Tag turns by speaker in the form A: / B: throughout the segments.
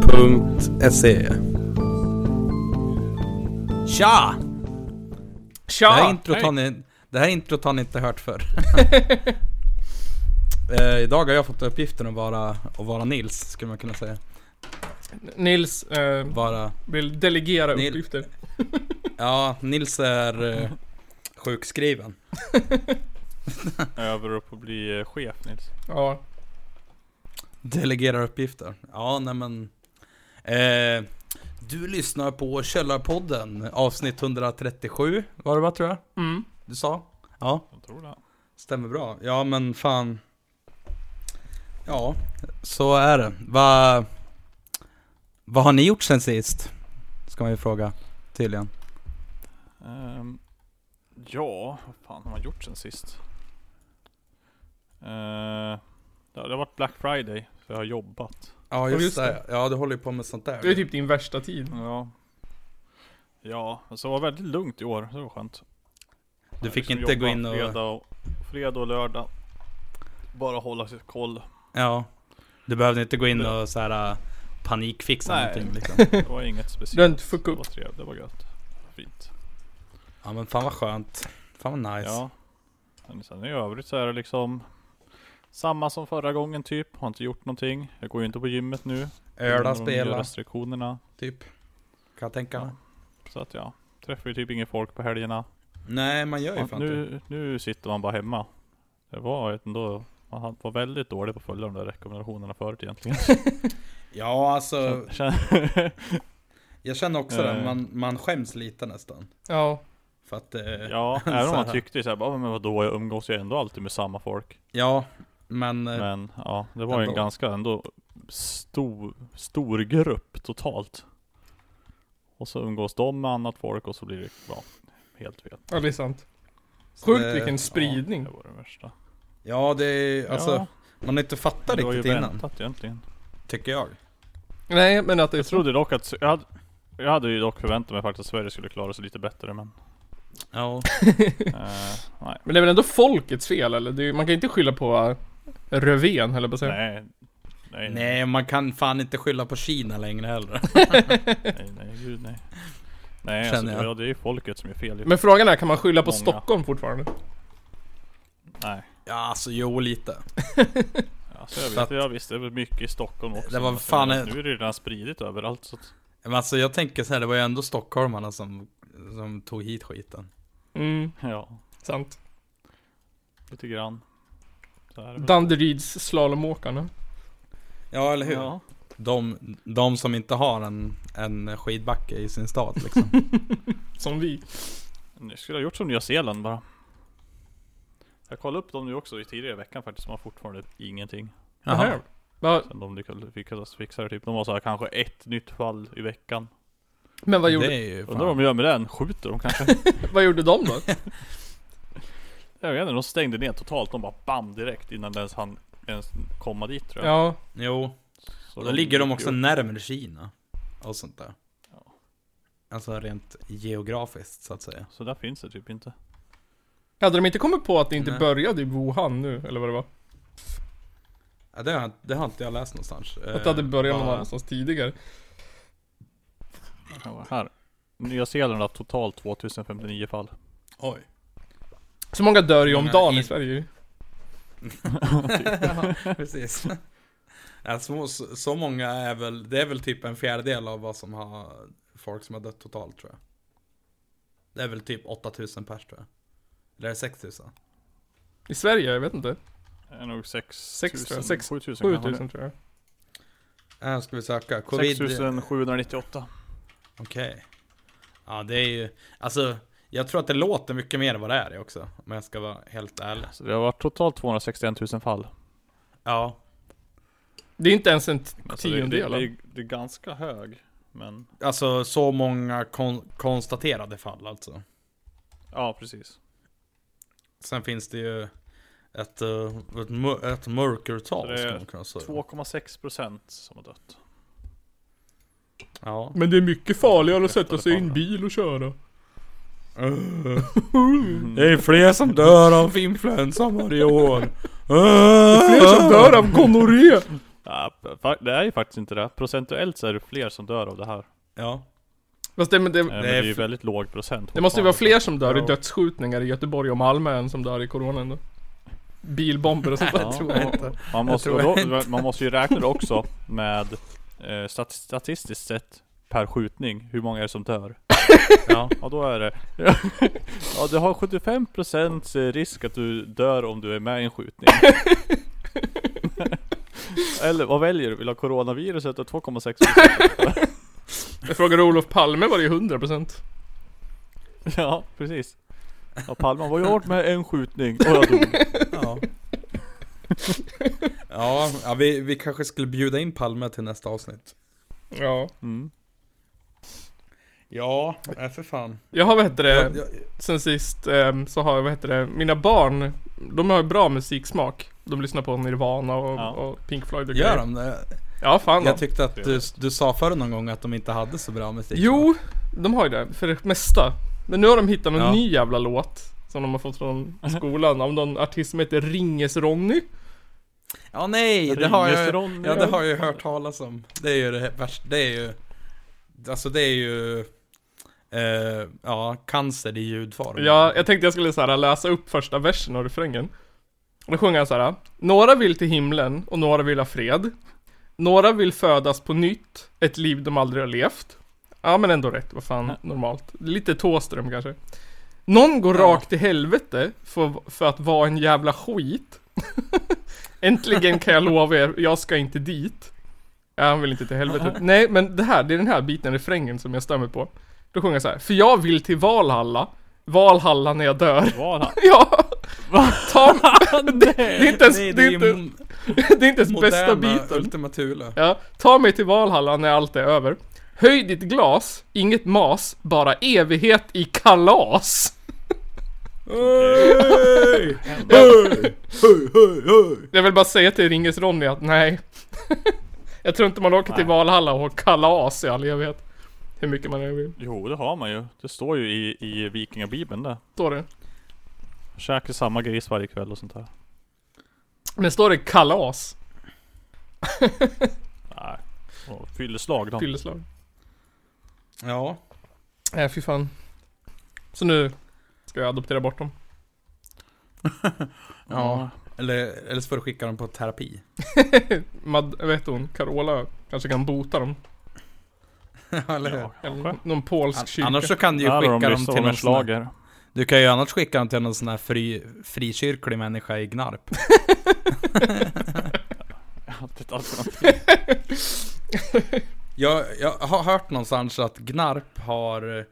A: Källarpodden.se Tja!
B: Tja!
A: Det här, introt har ni, det här introt har ni inte hört förr. eh, idag har jag fått uppgiften att vara, att vara Nils, skulle man kunna säga.
B: Nils eh,
A: Vara,
B: vill delegera
A: Nil-
B: uppgifter.
A: ja, Nils är eh, sjukskriven.
C: Över upp och bli eh, chef Nils.
B: Ja.
A: Delegerar uppgifter. Ja, nej men. Eh, du lyssnar på Källarpodden, avsnitt 137. Var det va tror jag?
B: Mm.
A: Du sa? Ja.
C: Jag tror det.
A: Stämmer bra. Ja men fan. Ja, så är det. Vad Vad har ni gjort sen sist? Ska man ju fråga tydligen.
C: Ehm, ja, vad fan har man gjort sen sist? Uh, det har varit Black Friday, så jag har jobbat.
A: Ja
B: just
A: just det. Ja du håller ju på med sånt där.
B: Det är typ din värsta tid.
C: Ja. Ja, så det var väldigt lugnt i år, det var skönt.
A: Du fick inte gå in och...
C: Fredag och, fredag och lördag. Bara hålla sig koll.
A: Ja. Du behövde inte gå in och så här äh, panikfixa
C: Nej.
A: någonting liksom.
C: Det var inget speciellt.
B: inte
C: Det var trevligt, det var gött. Fint.
A: Ja men fan vad skönt. Fan vad nice.
C: Ja. Men sen i övrigt så är det liksom samma som förra gången typ. Har inte gjort någonting. Jag går ju inte på gymmet nu.
A: Öla, spela,
C: restriktionerna.
A: typ. Kan jag tänka mig.
C: Så att ja. Träffar ju typ ingen folk på helgerna.
A: Nej man gör ju fan inte
C: nu, nu sitter man bara hemma. Det var ändå man var väldigt dålig på att följa de där rekommendationerna förut egentligen.
A: Ja alltså,
C: Känn-
A: jag känner också det.
C: Eh.
A: Man, man skäms lite nästan.
B: Ja.
A: För att eh,
C: ja,
A: Så
C: även om man tyckte såhär, bara, men vadå jag umgås ju ändå alltid med samma folk.
A: Ja, men... eh,
C: Men ja, det var ju en ganska ändå stor, stor grupp totalt. Och så umgås de med annat folk och så blir det, ja, helt fel.
B: ja, det är sant. Sjukt
A: det-
B: vilken spridning.
C: Ja, det var det värsta.
A: Ja, det är alltså...
C: ja,
A: Man har inte fattat
C: det var ju
A: riktigt innan,
C: väntat egentligen.
A: tycker jag.
B: Nej, men att det är
C: Jag trodde dock att, jag hade, jag hade ju dock förväntat mig faktiskt att Sverige skulle klara sig lite bättre men
A: Ja.
C: Nej,
B: Men det är väl ändå folkets fel eller? Det är, man kan inte skylla på Rövén eller på säga.
C: nej, nej, nej,
A: man kan fan inte skylla på Kina längre heller.
C: nej, nej, gud nej Nej alltså,
A: Känner jag.
C: ja, det är ju folket som är fel.
B: Men frågan är, kan man skylla på
C: Många.
B: Stockholm fortfarande?
C: Nej,
A: Ja, alltså jo lite.
C: alltså, jag vet,
A: att-
C: ja visst det är väl mycket i Stockholm också
A: Det var
C: men
A: fan
C: nu är det redan spridit överallt så att,
A: Men alltså jag tänker så här, det var ju ändå stockholmarna som, som tog hit skiten.
B: Mm,
C: ja,
B: sant.
C: lite grann så är det väl.
B: Danderyds slalomåkarna.
A: Ja, eller hur?
C: Ja,
A: De, de som inte har en, en skidbacke i sin stad liksom.
B: Som vi.
C: jag skulle ha gjort som Nya Zeeland bara Jag kollade upp dem nu också i tidigare veckan faktiskt, de har fortfarande ingenting
B: Jaha.
C: Sen de lyckades lyckades fixa det typ. De har så här, kanske ett nytt fall i veckan.
B: men vad gjorde,
A: Det är ju
C: Undrar vad de gör med den? Skjuter de kanske?
B: vad gjorde de då?
C: Jag vet inte, de stängde ner totalt. De bara bam direkt innan ens han ens komma dit tror jag.
B: Ja,
A: Jo,
C: Så
A: och då ligger de också
C: upp.
A: närmare Kina. Och sånt där.
C: Ja.
A: Alltså rent geografiskt så att säga.
C: Så där finns det typ inte.
B: hade de inte kommit på att det inte
A: Nej.
B: började i Wuhan nu, eller vad det var?
A: Ja, det, har, det har inte jag läst någonstans.
B: Att det hade börjat någon annanstans tidigare.
C: Ja, Här. Nya Zeeland har totalt 2059 fall.
A: Oj.
B: Så många dör ju om
A: Många
B: dagen i
A: in-
B: Sverige ju.
A: ja, precis. Ja, så, så många är väl, det är väl typ en fjärdedel av vad som har, folk som har dött totalt tror jag. Det är väl typ 8000 pers tror jag. Eller är det 6000?
B: I Sverige, jag vet inte.
C: Det är nog 6
B: Sex, tror jag. Sex-
C: 7000 kanske.
B: 7000 tror jag.
A: Här ska vi söka. Covid.
C: 6798.
A: Okej. Ja det är ju, alltså jag tror att det låter mycket mer än vad det är också. Om jag ska vara helt ärlig.
C: Så det har varit totalt 261 000 fall.
A: Ja.
B: Det är inte ens en
C: Alltså det, det,
B: tiondel.
C: det,
B: va?
C: är, det är ganska hög. Men
A: Alltså så många kon- konstaterade fall alltså.
C: ja precis.
A: Sen finns det ju ett, eh, ett, mör- ett mörkertal
C: det är
A: ska man kunna säga.
C: 2,6% som har dött.
A: Ja.
B: Men det är mycket farligare att sätta sig i en bil och köra.
A: Det är fler som dör av influensa varje år.
B: Fler som dör av gonorré!
C: Ja, fa- det är ju faktiskt inte det. Procentuellt så är det fler som dör av det här.
A: Ja.
B: Fast det, men det,
C: Eh, Men det är ju väldigt låg procent.
B: det måste ju vara fler som dör i dödsskjutningar i Göteborg och Malmö än som dör i corona ändå. Bilbomber och sånt där.
A: Tror jag inte.
C: Man måste,
A: tror jag
C: då, man måste ju räkna det också med eh, stat, statistiskt sett per skjutning, hur många är det som dör?
A: Ja.
C: Ja då är det Ja du har 75% risk att du dör om du är med i en skjutning Eller vad väljer du? Vill du ha coronaviruset och 2,6%
B: Jag frågade Olof Palme var det ju 100%
C: Ja precis Ja Palme var ju hårt med en skjutning och jag dog
A: Ja. Ja, ja vi, vi kanske skulle bjuda in Palme till nästa avsnitt.
B: Ja.
C: mm.
A: Ja, nej för fan.
B: Jag har vad heter det,
A: Jag, jag,
B: sen sist ehm, så har jag vad heter det, mina barn, de har ju bra musiksmak. De lyssnar på Nirvana och,
C: Ja.
B: och Pink Floyd och
A: gör
B: grejer.
A: de det?
B: Ja fan
A: Jag
B: då.
A: tyckte att du, du sa förr någon gång att de inte hade så bra musik.
B: Jo, de har ju det för det mesta. Men nu har de hittat någon
A: Ja.
B: ny jävla låt. Som de har fått från skolan av någon artist som heter Ringes-Ronny.
A: Ja nej, det har jag, ja, det har jag ju hört talas om. Det är ju det värsta, det är ju Alltså det är ju eh, Ja, cancer i ljudform.
B: Ja, jag tänkte jag skulle så här läsa upp första versen av refrängen. Och då sjunger han så här. Några vill till himlen och några vill ha fred. Några vill födas på nytt, ett liv de aldrig har levt. Ja men ändå rätt, vad fan, normalt. Lite Tåström kanske. Någon går
A: Ja.
B: rakt till helvete för, för att vara en jävla skit. Äntligen kan jag lova er, jag ska inte dit. Ja, han vill inte till helvete. Nej, men det här, det är den här biten, refrängen, som jag stämmer på. Då sjunger jag så här. För jag vill till Valhalla. Valhalla när jag dör.
C: Var han?
B: Ja! Ta, det, det är inte ens,
A: Nej,
B: det är inte, det är inte ens bästa biten.
A: Ultima Thule.
B: Ja, ta mig till Valhalla när allt är över. Höj ditt glas, inget mas, bara evighet i kalas.
A: Hej! Hej! Hej, hej, hej!
B: Jag vill bara säga till Ringes Ronny att nej. Jag tror inte man åker till. Valhalla och har kalas i all evighet. Hur mycket man än vill.
C: Jo det har man ju. Det står ju i, i vikingabibeln där.
B: Står det.
C: Käkar samma gris varje kväll och sånt där.
B: Men står det kalas?
C: Nej. Och fylleslag då.
B: Fylleslag.
A: Ja,
B: Nej fy fan. Så nu ska jag adoptera bort dem.
A: ja. Eller, eller så får du skicka dem på terapi.
B: Mad, vet hon, Carola kanske kan bota dem.
A: eller hur?
C: Ja,
B: någon polsk
A: An-
B: kyrka.
A: Annars så kan du ju skicka dem till någon
C: schlager.
A: Du kan ju annars skicka dem till någon sån här fri, frikyrklig människa i Gnarp. Jag, jag har hört någonstans att Gnarp har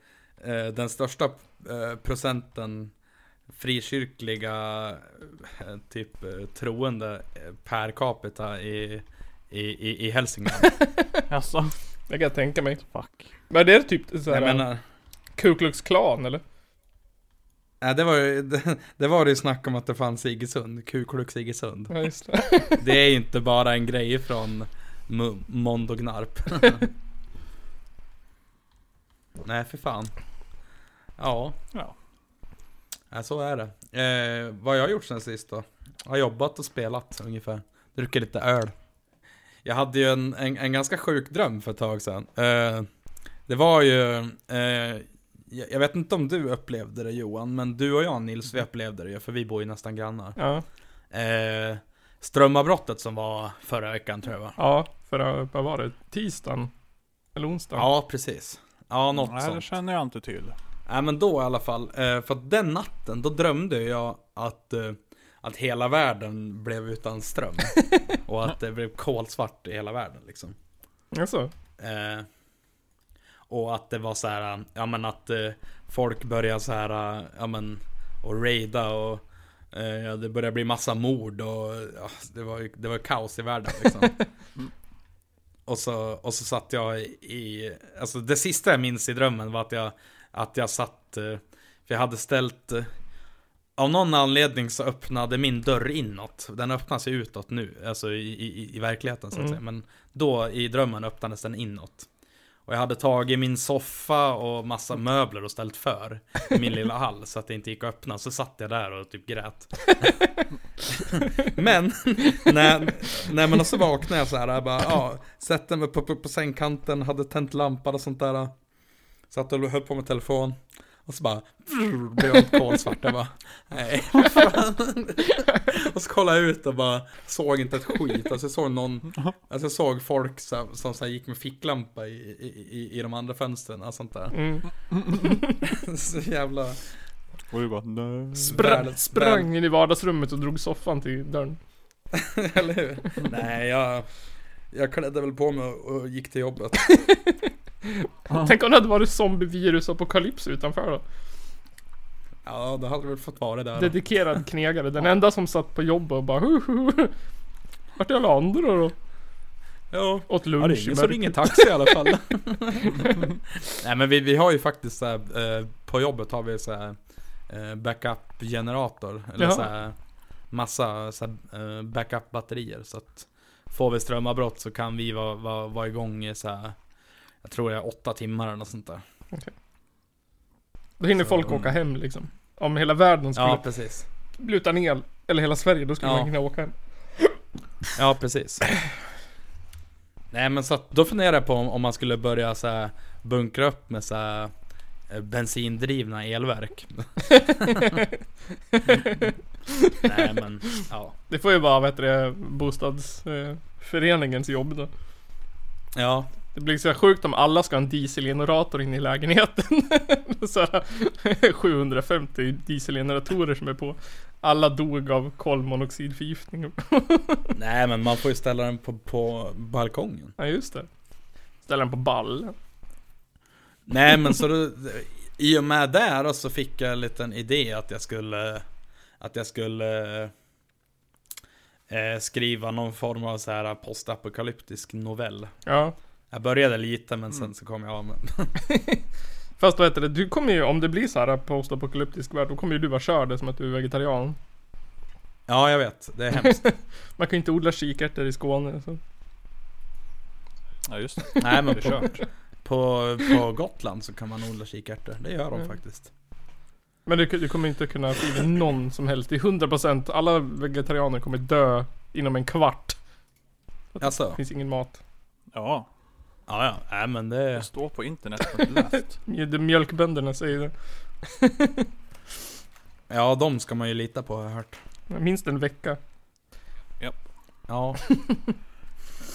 A: eh, den största eh, procenten frikyrkliga eh, typ eh, troende eh, per capita i, i, i, i Hälsingland.
C: Jaså?
B: Det kan jag tänka mig.
C: Fuck.
B: Men det är typ såhär
A: Jag menar,
B: Ku Klux Klan eller?
A: nej, det var ju det, det var ju snack om att det fanns i Iggesund, Ku Klux Iggesund.
B: Ja just det.
A: Det är ju inte bara en grej från M- Mond och Gnarp. Nej för fan. Ja.
C: Ja.
A: ja, så är det. Eh, vad har jag gjort sen sist då? Jag har jobbat och spelat ungefär. Druckit lite öl. Jag hade ju en, en, en ganska sjuk dröm för ett tag sedan. Eh, det var ju, eh, jag jag vet inte om du upplevde det Johan, men du och jag Nils, vi upplevde det ju, för vi bor ju nästan grannar.
B: Ja.
A: Eh, strömavbrottet som var förra veckan tror jag va?
B: Ja, för vad var det? Tisdagen? Eller onsdagen?
A: Ja, precis. Ja, något
C: Nej det
A: sånt.
C: känner jag inte till.
A: Nej men då i alla fall, eh, för att den natten, då drömde jag att, eh, att hela världen blev utan ström. och att det blev kolsvart i hela världen liksom.
B: Alltså.
A: Eh, och att det var så här, ja men att eh, folk började så här, ja men, och raida och eh, det började bli massa mord och ja, det var det var kaos i världen liksom. och, så, och så satt jag i, alltså det sista jag minns i drömmen var att jag, att jag satt, eh, för jag hade ställt eh, av någon anledning så öppnade min dörr inåt. Den öppnas ju utåt nu, alltså i, i, i verkligheten så att
B: Mm.
A: säga. Men då i drömmen öppnades den inåt. Och jag hade tagit min soffa och massa möbler och ställt för i min lilla hall så att det inte gick att öppna. Så satt jag där och typ grät. men, när, när man så vaknade jag så här, jag bara, ja, sätter mig på, på, på sängkanten, hade tänt lampan och sånt där. Satt och höll på med telefon. Och så bara, brr, blev jag kolsvart. Jag bara, nej. Och så kollade jag ut och bara, såg inte ett skit. Alltså jag såg någon, alltså jag såg folk som, som så här gick med ficklampa i, i, i, i de andra fönstren och sånt där.
B: Mm.
A: Så jävla...
C: Och vi bara nej.
B: Spra
A: Världens-
B: sprang in i vardagsrummet och drog soffan till dörren.
A: Eller hur? Nej, jag, jag klädde väl på mig och, gick till jobbet.
B: Tänk om det hade varit zombievirus apokalyps utanför då.
A: Ja, det hade väl fått vara där.
B: Dedikerad knegare. Den enda som satt på jobbet och bara hu, hu, hu. Vart är alla andra då?
A: Ja.
B: Åt
A: Ja, det
B: lunch
A: är ingen som ringer taxi i alla fall. Nej men vi, vi har ju faktiskt så här, eh, på jobbet har vi så här, eh, backup-generator. Eller
B: Jaha.
A: så här, massa så här, eh, backup-batterier. Så att får vi strömavbrott så kan vi vara, vara, vara igång i så här, jag tror det är åtta timmar eller något sånt där.
B: Då hinner
A: Så,
B: folk
A: mm.
B: åka hem liksom. Om hela världen skulle
A: Ja, precis.
B: bli utan el, eller hela Sverige, då skulle
A: Ja.
B: man kunna åka hem.
A: Ja, precis. Nej men så att då funderar jag på om, om man skulle börja så här, bunkra upp med så här, bensindrivna elverk. Nej men, ja.
B: Det får ju vara, heter det, bostadsföreningens jobb då.
A: Ja,
B: Det blir så sjukt om alla ska ha en dieselgenerator in i lägenheten. så här, 750 dieselgeneratorer som är på. Alla dog av kolmonoxidförgiftning.
A: nej men man får ju ställa den på, på balkongen.
B: ja just det. Ställa den på ball.
A: Nej men så då, i och med det då så fick jag en liten idé att jag skulle, att jag skulle eh, skriva någon form av så här postapokalyptisk novell.
B: Ja.
A: Jag började lite men sen så kom jag av med
B: Fast vad heter det, du kommer ju, om det blir så här postapokalyptisk värld, då kommer ju du vara körd som att du är vegetarian.
A: Ja, jag vet. Det är hemskt.
B: Man kan ju inte odla kikärtor i Skåne. Så.
C: Ja just det.
A: Nej, men
C: Det är kört.
A: På, på Gotland så kan man odla kikärtor. Det gör de
B: Mm.
A: faktiskt.
B: Men du, du kommer inte kunna få i någon som helst. Det är 100% alla vegetarianer kommer dö inom en kvart.
A: Alltså,
B: Det finns ingen mat.
C: Ja,
A: ja, ja. Nej, men det...
C: det står på internet på läst.
B: Det mjölkbönderna säger det.
A: Ja, de ska man ju lita på har jag hört.
B: Minst en vecka.
A: Ja.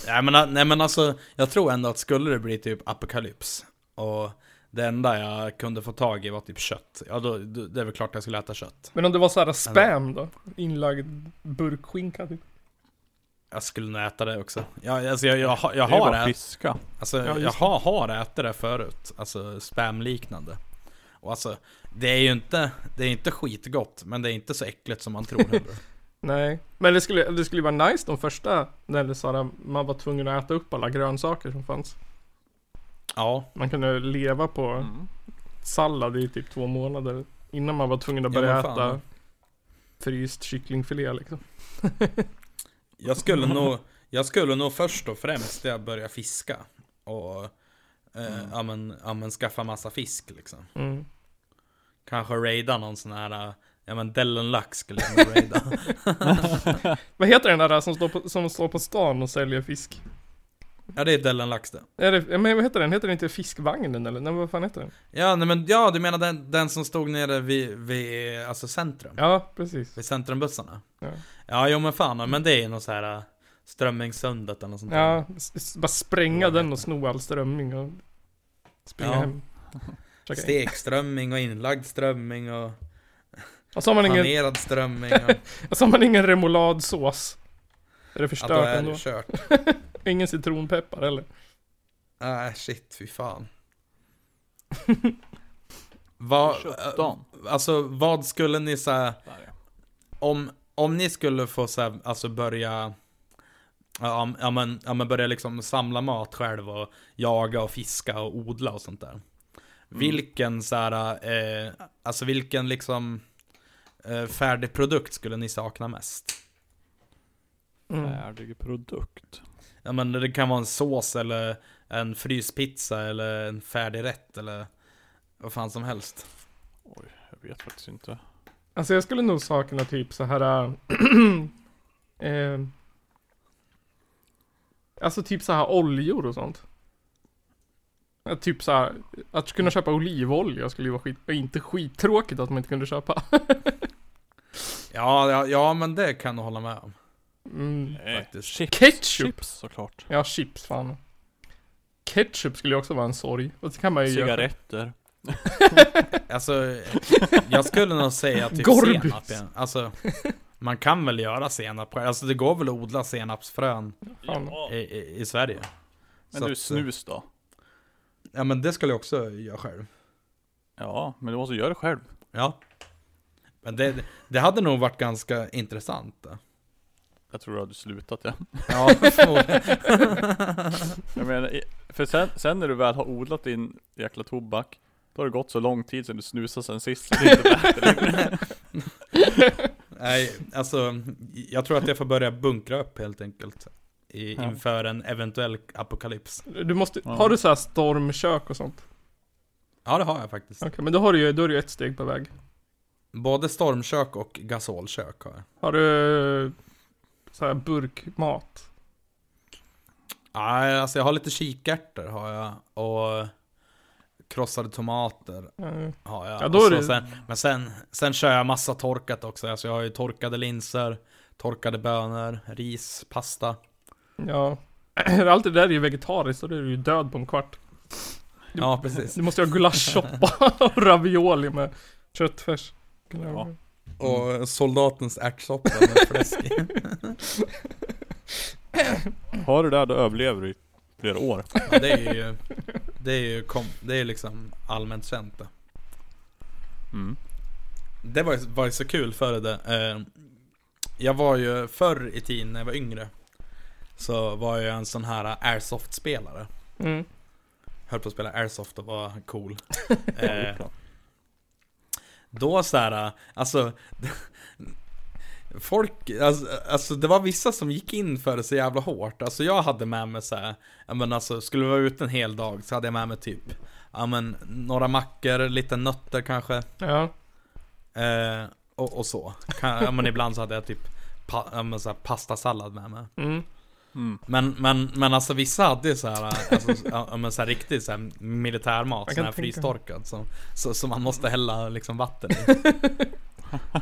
A: nej, men, nej men alltså, jag tror ändå att skulle det bli typ apokalyps och det enda jag kunde få tag i var typ kött. Ja, då, det är väl klart jag skulle äta kött.
B: Men om det var så här spam då? Inlagd burkskinka typ.
A: Jag skulle nog äta det också. Jag, alltså, jag, jag, jag, jag
C: Det är
A: har
C: bara
A: ätit
C: fiska.
A: Alltså
B: Ja,
A: jag har, har ätit det förut, alltså spam-liknande. Och alltså, det är ju inte, det är inte skitgott, men det är inte så äckligt som man tror heller.
B: Nej. Men det skulle, det skulle vara nice de första, när det så här, man var tvungen att äta upp alla grönsaker som fanns.
A: Ja,
B: Man kunde leva på
C: Mm.
B: sallad i typ två månader. Innan man var tvungen att
A: Ja,
B: börja
A: fan.
B: äta fryst kycklingfilé liksom.
A: jag skulle nog, jag skulle nog först och främst jag börja fiska. Och, eh, ja, men, ja men skaffa massa fisk liksom.
B: Mm.
A: Kanske raida någon sån här, ja men Dellenlax skulle jag nog raida.
B: Vad heter den där som står, på, som står på stan och säljer fisk?
A: ja det är Dellenlax det.
B: Är det, men vad heter den? Heter den inte Fiskvagnen eller? Nej, vad fan heter den?
A: Ja nej, men, ja du menar den, den som stod nere vid, vid alltså centrum?
B: Ja, precis.
A: Vid centrumbussarna?
B: Ja.
A: Ja, jo men fan, men det är ju något så här äh, Strömmingssundet eller något sånt där.
B: Ja, bara spränga den och sno all strömming och springa
A: Ja.
B: hem.
A: Stekströmming och inlagd strömming och
B: Och så har man ingen,
A: panerad strömming och
B: och så har man ingen remouladsås. Är det
A: att då
B: förstört
A: är
B: ändå?
A: det kört.
B: Ingen citronpeppar eller?
A: Nej shit, fy fan. Vad, alltså vad skulle ni säga
C: ja.
A: om, om ni skulle få så här, alltså börja Ja, ja, men, ja men börja liksom samla mat själv och jaga och fiska och odla och sånt där. Vilken så här, eh, alltså vilken liksom färdig produkt skulle ni sakna mest?
B: Mm.
C: Färdig produkt.
A: Ja men det kan vara en sås eller en fryspizza eller en färdig rätt eller vad fan som helst.
C: Oj, jag vet faktiskt inte.
B: Alltså jag skulle nog sakna typ så här. äh, eh, alltså typ så här oljor och sånt. Ja, Typ så här, att kunna köpa olivolja skulle ju vara skit, inte skittråkigt att man inte kunde köpa.
A: Ja, ja, ja men det kan jag hålla med om.
B: Mm.
A: Faktiskt.
C: Chips,
B: Ketchup.
C: chips såklart.
B: Ja, chips fan. Ketchup skulle ju också vara en sorg. Och det kan man ju göra.
C: Cigaretter.
A: Alltså, jag skulle nog säga typ
B: Gorbis.
A: senap igen. Alltså, man kan väl göra senap. Alltså det går väl att odla senapsfrön
B: Fan.
A: i, i, i Sverige.
C: Men
A: Så
C: du,
A: att,
C: snus då?
A: Ja men det skulle jag också göra själv.
C: Ja, men du måste göra det själv.
A: Ja. Men det, det hade nog varit ganska intressant.
C: Jag tror du hade slutat ja.
A: Ja, förmodligen.
C: Jag menar, för sen, sen när du väl har odlat din jäkla tobak Då har det gått så lång tid sedan du snusade sen sist så det är inte värt det längre.
A: Nej, alltså jag tror att jag får börja bunkra upp helt enkelt. I,
C: Ja.
A: Inför en eventuell apokalyps.
B: Du måste,
C: Ja.
B: har du så här stormkök och sånt?
A: Ja det har jag faktiskt.
B: Okej, men då har du ju, då är du ju ett steg på väg.
A: Både stormkök och gasolkök har jag.
B: Har du så här burkmat?
A: Nej, alltså jag har lite kikärtor har jag. Och krossade tomater
B: Mm.
A: har jag.
B: Ja, då är det-
A: sen, men sen, sen kör jag massa torkat också. Alltså jag har ju torkade linser, torkade bönor, ris, pasta.
B: Ja. Allt det där är ju vegetariskt och då är du ju död på en kvart. Du-
A: Ja, precis.
B: Du måste ju ha gulaschsoppa och ravioli med köttfärs.
C: Ja.
A: Och soldatens ärtsoppa med fläsk.
C: Har du det då överlever du i flera år.
A: Ja, det är ju, det är ju kom, det är liksom allmänt känt det.
C: Mm.
A: Det var ju, var ju så kul för det. Eh, jag var ju förr i tiden när jag var yngre. Så var jag en sån här airsoft-spelare.
B: Mm.
A: Höll på att spela airsoft och var cool. Eh, då så här, alltså Folk, alltså, alltså det var vissa som gick in för det så jävla hårt. Alltså jag hade med mig så här, men alltså skulle vi vara ute en hel dag så hade jag med mig typ, ja men några mackor, lite nötter kanske.
B: Ja.
A: Eh, och, och så. Kan, ja, men ibland så hade jag typ pa, ja, men så här, pastasallad med mig.
B: Mm.
C: Mm.
A: Men, men, men alltså vissa hade ju så här, alltså, ja, men så här riktigt så här militärmat, sån här frystorkad som, så, som man måste hälla liksom vatten i.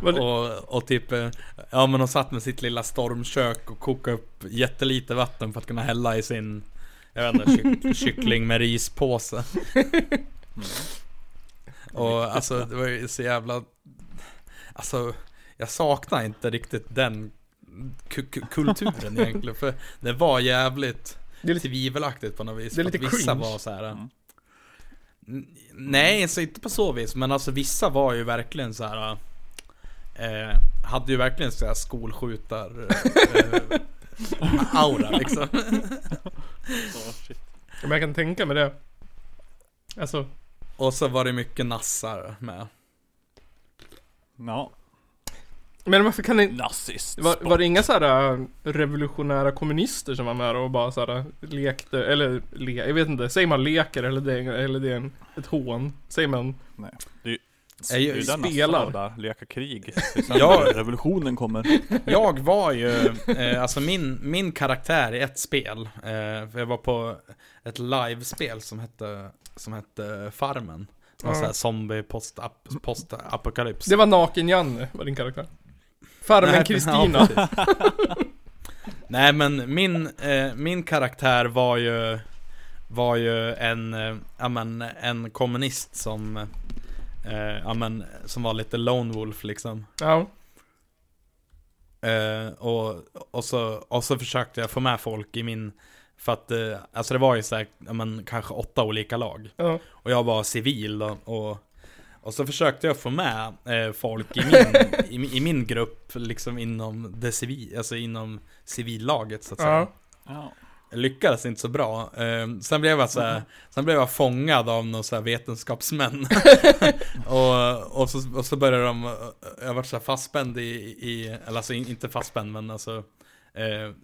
A: Och, och typ, eh, ja men de satt med sitt lilla stormkök och kokade upp jättelite vatten för att kunna hälla i sin, jag vet inte, kyck, kyckling med rispåse. Och alltså det var ju så jävla, alltså jag saknar inte riktigt den kulturen egentligen. För det var jävligt
B: Det är lite,
A: tvivelaktigt på något vis.
B: Det är lite
A: vissa
B: cringe.
A: var så här.
C: Mm.
A: Nej, så inte på så vis. Men alltså vissa var ju verkligen så här. Eh, hade ju verkligen så här skolskjutar eh, aura liksom.
C: Oh, shit.
B: men jag kan tänka mig det. Alltså,
A: Och så var det mycket nassar med.
C: Ja.
B: Men varför kan ni...
C: Nazist.
B: Var, var det inga så här äh, revolutionära kommunister som var med och bara så här lekte, eller le, jag vet inte, säger man leker eller det, eller det är en, ett hån? Säger man?
C: Nej. Det är ju
B: spelar.
C: leka krig.
A: Ja.
C: revolutionen kommer.
A: jag var ju, eh, alltså min, min karaktär i ett spel. Eh, jag var på ett livespel som hette, som hette Farmen. Det var
B: Ja.
A: så här zombie post, post.
B: Det var Naken-Janne, var din karaktär. Farmen Kristina.
A: ja. Nej men min, eh, min karaktär var ju Var ju en, eh, ja men en kommunist som eh, Ja men som var lite lone wolf liksom
B: Ja.
A: eh, och, och, så, och så försökte jag få med folk i min För att, eh, alltså det var ju såhär, kanske åtta olika lag
B: Ja.
A: Och jag var civil då, och och så försökte jag få med eh, folk i min, i, i min grupp, liksom inom det civil, alltså inom civillaget så att säga.
B: Ja.
A: Jag lyckades inte så bra. Eh, sen blev jag så här, sen blev jag fångad av några så vetenskapsmän. och, och, så, och så började de, eh, jag var så här fastspänd i, i eller alltså in- inte fastspänd men alltså eh,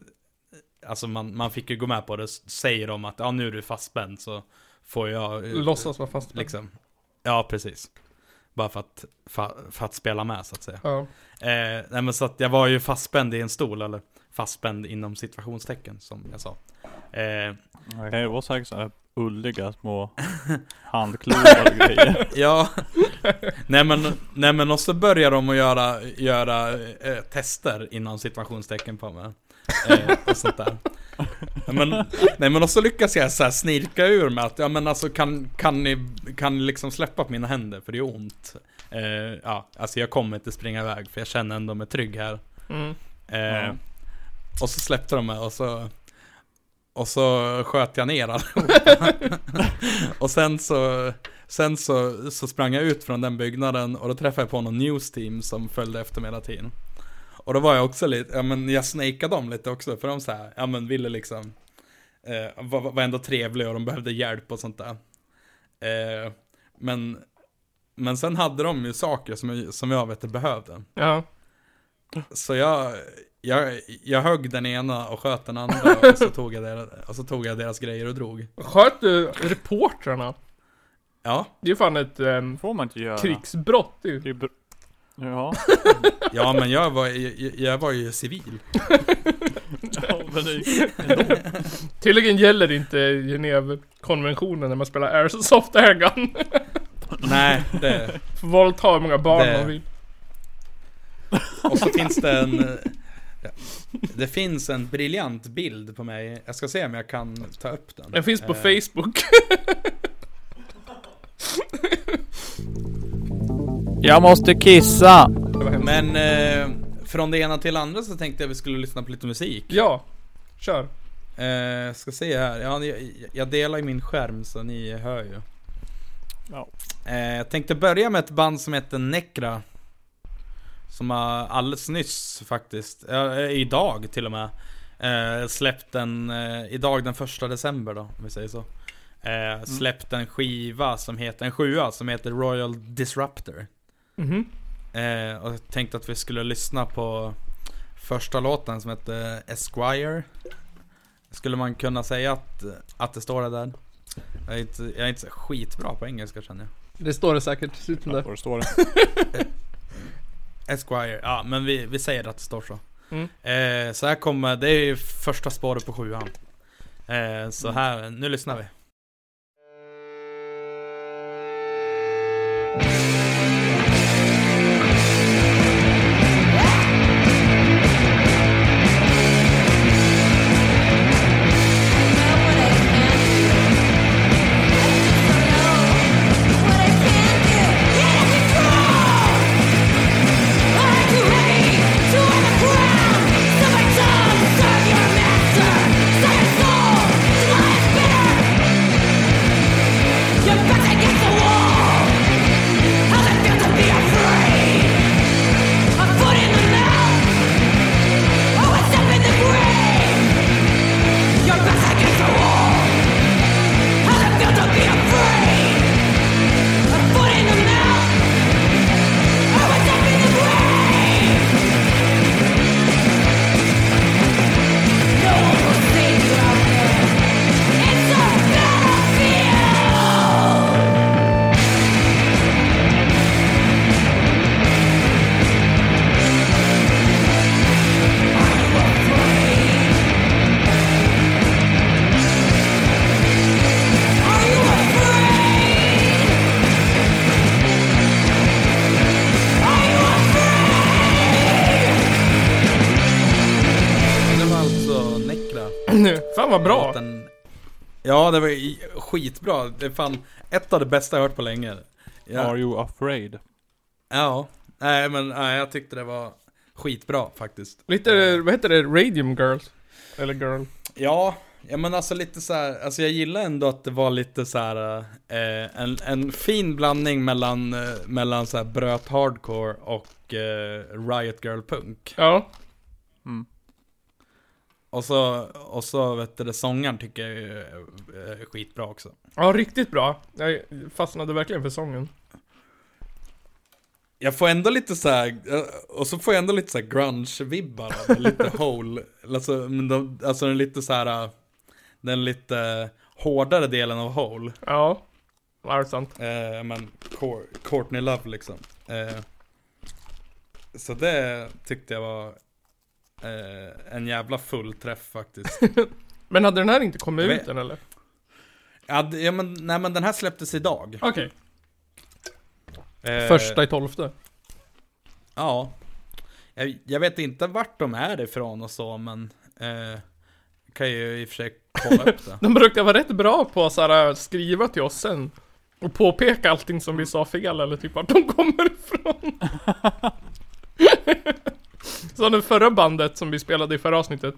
A: alltså man, man fick ju gå med på det, säger de att ja nu är du fastspänd så får jag
B: Låtsas vara fast.
A: liksom. Ja, precis. Bara för att, för, för att spela med så att säga.
B: Ja.
A: Eh, nej men så att jag var ju fastspänd i en stol, eller fastspänd inom situationstecken som jag sa. Eh,
C: Det kan ju vara säkert såhär ulliga små handklovar och grejer.
A: ja, nej men, nej men och så börjar de att göra, göra eh, tester inom situationstecken på mig. Eh, och sånt där. Men, nej men och så lyckas jag så här snirka ur med att, ja men alltså kan, kan ni, kan ni liksom släppa på mina händer för det är ont. Eh, ja, alltså jag kommer inte springa iväg för jag känner ändå mig trygg här.
B: Mm.
A: Eh,
C: Ja.
A: Och så släppte de mig och så Och så sköt jag ner allihopa Och sen så Sen så, så sprang jag ut från den byggnaden och då träffade jag på någon news team som följde efter mig hela tiden Och då var jag också lite, ja men jag snakeade dem lite också för de så här, ja men ville liksom eh, var, var ändå trevliga och de behövde hjälp och sånt där eh, Men Men sen hade de ju saker som jag, som jag vet behövde
B: Ja.
A: så jag, jag, jag högg den ena och sköt den andra och så tog jag deras, och så tog jag deras grejer och drog.
B: Sköt du reportrarna?
A: Ja,
B: Det är ju fan ett um,
C: får man inte göra.
B: krigsbrott ju.
C: Det är br- Ja.
A: ja men jag var, jag, jag var ju civil.
C: ja men det,
B: Tydligen gäller inte Genèvekonventionen när man spelar Airsoft Airgun.
A: Nej, det,
B: Får våldta hur många barn
A: Det-
B: man vill.
A: och så finns det en, eh, det finns en briljant bild på mig. Jag ska se om jag kan ta upp den.
B: Den finns på
A: Eh,
B: Facebook.
C: Jag måste kissa!
A: Men eh, från det ena till det andra så tänkte jag vi skulle lyssna på lite musik.
B: Ja, kör.
A: Eh, ska se här, ja, jag, jag delar ju min skärm så ni hör ju.
C: Ja.
A: Eh, jag tänkte börja med ett band som heter Necra. Som har alldeles nyss faktiskt, eh, idag till och med. Eh, släppt en, eh, idag den första december då, om vi säger så. Eh, släppt en skiva som heter, en sjua som heter Royal Disruptor.
B: Mhm.
A: Eh, och jag tänkte att vi skulle lyssna på första låten som heter Esquire. Skulle man kunna säga att, att det står det där? Jag är inte, jag är inte så skitbra på engelska känner jag.
B: Det står det säkert. Slut med det.
C: står det?
A: Esquire, ja men vi, vi säger att det står så.
B: Mm.
A: Eh, så här kommer, det är ju första spåret på sjuan. Eh, så här, nu lyssnar vi.
B: Fan vad bra.
A: Låten- Ja, det var skitbra. Det är fan ett av det bästa jag hört på länge. Ja.
C: Are you afraid?
A: Ja, nej men nej, jag tyckte det var skitbra faktiskt.
B: Lite, vad heter det? Radium Girls? Eller Girl?
A: Ja, ja men alltså lite så här, alltså jag gillar ändå att det var lite så här, eh, en, en fin blandning mellan, eh, mellan så här bröt hardcore och eh, Riot Girl punk.
B: Ja.
A: Och så, och så vet du, det, sångaren tycker jag är skitbra också.
B: Ja, riktigt bra. Jag fastnade verkligen för sången.
A: Jag får ändå lite så här, eh, och så får jag ändå lite så här grunge-vibbar lite hole. Alltså, men de, alltså den lite så här, eh, den lite hårdare delen av hole.
B: Ja. Det är sant.
A: Eh, men Cour- Courtney Love liksom. Eh, så det tyckte jag var eh, en jävla fullträff faktiskt.
B: Men hade den här inte kommit
A: Jag
B: ut än eller?
A: ja, ja, men, nej men den här släpptes idag.
B: Okej.
A: Eh,
B: Första i tolfte.
A: Ja. Jag, jag vet inte vart de är ifrån och så, men eh, kan ju i och för sig kolla upp det.
B: De brukar vara rätt bra på att här, skriva till oss sen. Och påpeka allting som vi sa fel eller typ vart de kommer ifrån. Så det förra bandet som vi spelade i förra avsnittet.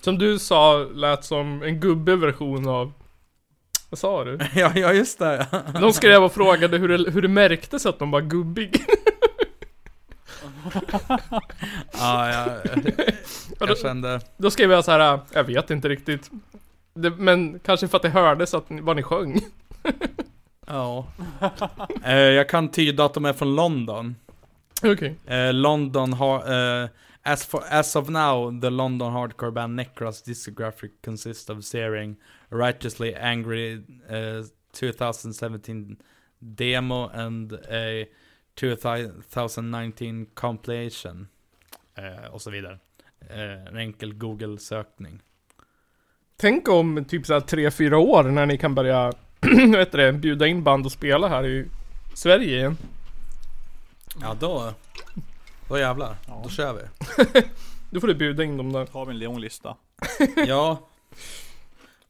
B: Som du sa lät som en gubbeversion av... Vad sa du?
A: ja, ja, just det.
B: De skrev och frågade hur det, hur det märktes att de var gubbig.
A: ja, ja,
B: då,
A: jag kände...
B: då skrev jag så här, jag vet inte riktigt. Det, men kanske för att det hördes att vad ni sjöng.
A: Ja. Eh, jag kan tyda att de är från London.
B: Okej.
A: Eh, London har... Eh, as, for, as of now, the London hardcore band Necros discographic consists of Searing, Righteously Angry eh, 2017 demo and a 2019 compilation. Eh, och så vidare. Eh, en enkel Google-sökning.
B: Tänk om typ såhär 3-4 år när ni kan börja, vad heter det, bjuda in band och spela här i Sverige igen.
A: Ja, då... Då jävlar.
C: Ja.
A: Då kör vi.
B: Då får du bjuda in dem där.
C: Har vi en lång lista.
A: Ja.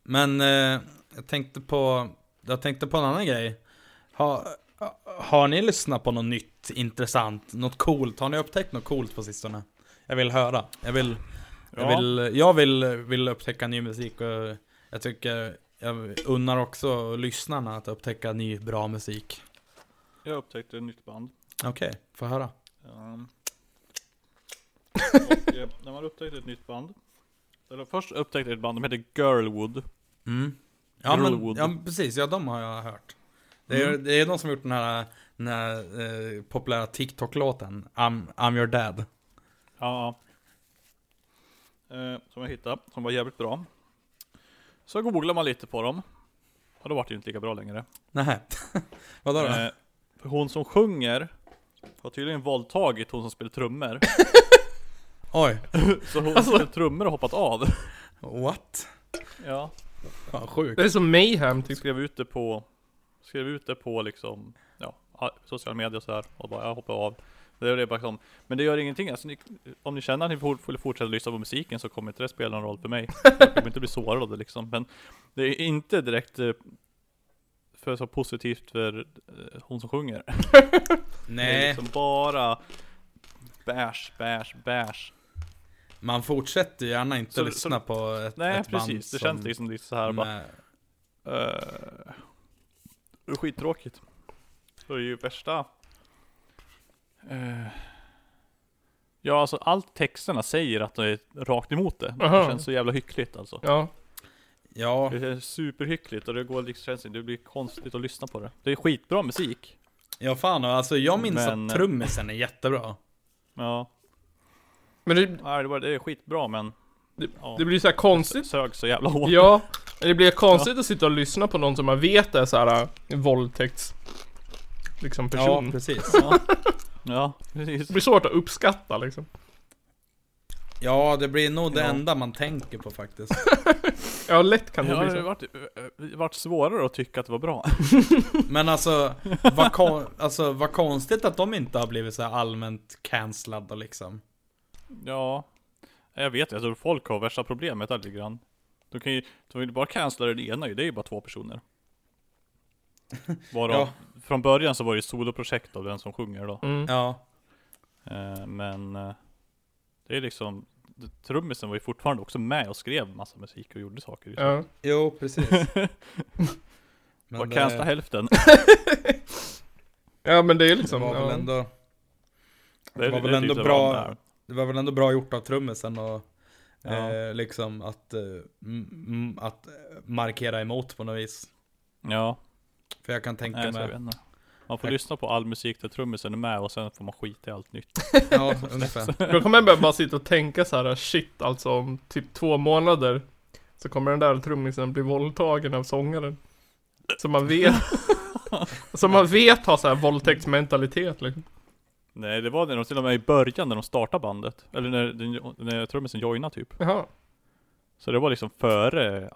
A: Men eh, jag tänkte på, jag tänkte på en annan grej. Har, har ni lyssnat på något nytt, intressant, något coolt? Har ni upptäckt något coolt på sistone? Jag vill höra. Jag vill, jag
C: Ja.
A: vill, jag vill, vill upptäcka ny musik och jag tycker, jag unnar också lyssnarna att upptäcka ny bra musik.
C: Jag upptäckte ett nytt band.
A: Okej, få höra.
C: Um, och eh, när man upptäckte ett nytt band. Eller först upptäckte jag ett band, de heter Girlwood.
A: Mm. Ja men,
C: Girlwood.
A: ja precis, ja de har jag hört. Det är,
C: Mm.
A: det är de som gjort den här, den här eh, populära TikTok-låten I'm, I'm your dad.
C: Ja. Eh, som jag hittade, som var jävligt bra. Så googlar man lite på dem. Och då vart det ju inte lika bra längre.
A: Nej. Vadå då?
C: Eh, för hon som sjunger har tydligen våldtagit hon som spelar trummor.
A: Oj.
C: Så hon
B: Alltså-
C: som spelar trummor har hoppat av.
A: What?
C: Ja.
A: Fan sjukt.
B: Det är som Mayhem typ.
C: Skrev ut det på, skrev ut det på liksom, ja, sociala medier och så här och bara jag hoppar av. Det är det bara som, men det gör ingenting, alltså, ni, om ni känner att ni får, får fortsätta lyssna på musiken så kommer inte det spela någon roll för mig. Jag kommer inte bli sårad av det liksom, men det är inte direkt eh, för så positivt för eh, hon som sjunger. Det är
A: Nej,
C: liksom bara bash, bash, bash.
A: man fortsätter gärna inte
C: Så-
A: lyssna på ett,
C: Nej
A: ett band
C: precis, det
A: som,
C: känns liksom lite så här bara,
A: med,
C: Uh, det är skittråkigt. Det är ju värsta... Eh, ja, alltså allt texterna säger att det är rakt emot det.
B: Aha.
C: Det känns så jävla hyckligt alltså.
B: Ja.
A: Ja,
C: Det är superhyckligt och det går liksom, det blir konstigt att lyssna på det. Det är skitbra musik.
A: ja fan alltså jag minns
C: Men-
A: att trummisen är jättebra.
C: Ja,
B: Men det,
C: nej, det, var, det är skitbra men...
B: Det-
C: ja,
B: det blir så här konstigt.
C: sög så jävla hårt.
B: Ja. Det blir konstigt att sitta och lyssna på någon som man vet är så här äh, våldtäkts... Liksom
A: Ja,
B: person.
A: precis.
C: Ja, ja precis.
B: det blir svårt att uppskatta liksom.
A: Ja, det blir nog det
C: Ja.
A: enda man tänker på faktiskt.
B: Ja, lätt kan det
C: Ja,
B: bli
C: det
B: så.
C: vart, det vart svårare att tycka att det var bra.
A: Men alltså, vad, kon- alltså, vad konstigt att de inte har blivit så här allmänt cancellade liksom.
C: Ja, jag vet jag tror folk har värsta problemet där lite grann. De kan ju, de vill bara cancella det ena ju, det är ju bara två personer. Varav,
A: Ja.
C: från början så var det ju soloprojekt av den som sjunger då.
B: Mm.
A: Ja.
C: Eh, men eh, det är liksom, trummisen var ju fortfarande också med och skrev massa musik och gjorde saker. Liksom.
B: Ja.
A: Jo, precis. Men
C: Var
A: det-
C: cancella hälften.
B: ja, men det är
A: Det
B: liksom...
A: var väl
B: ja.
A: ändå,
C: Det,
A: var väl
C: det är
A: ändå
C: typ
A: bra-
C: det var
A: det var väl ändå bra gjort av trummisen och
C: Ja.
A: eh, liksom att, eh, m- m- att eh, markera emot på något vis.
C: Ja,
A: För jag kan tänka mig.
C: Man får lyssna på all musik där trummisen är med och sen får man skita i allt nytt.
A: Ja, ungefär.
B: Då kommer jag bara sitta och tänka så här: shit alltså om typ två månader Så kommer den där trummisen bli våldtagen av sångaren Så man vet Så man vet har så här våldtäktsmentalitet liksom
C: Nej det var när de till och med i början när de startade bandet. Eller när, när trummisen joinade typ.
B: Jaha
C: Så det var liksom före, eh,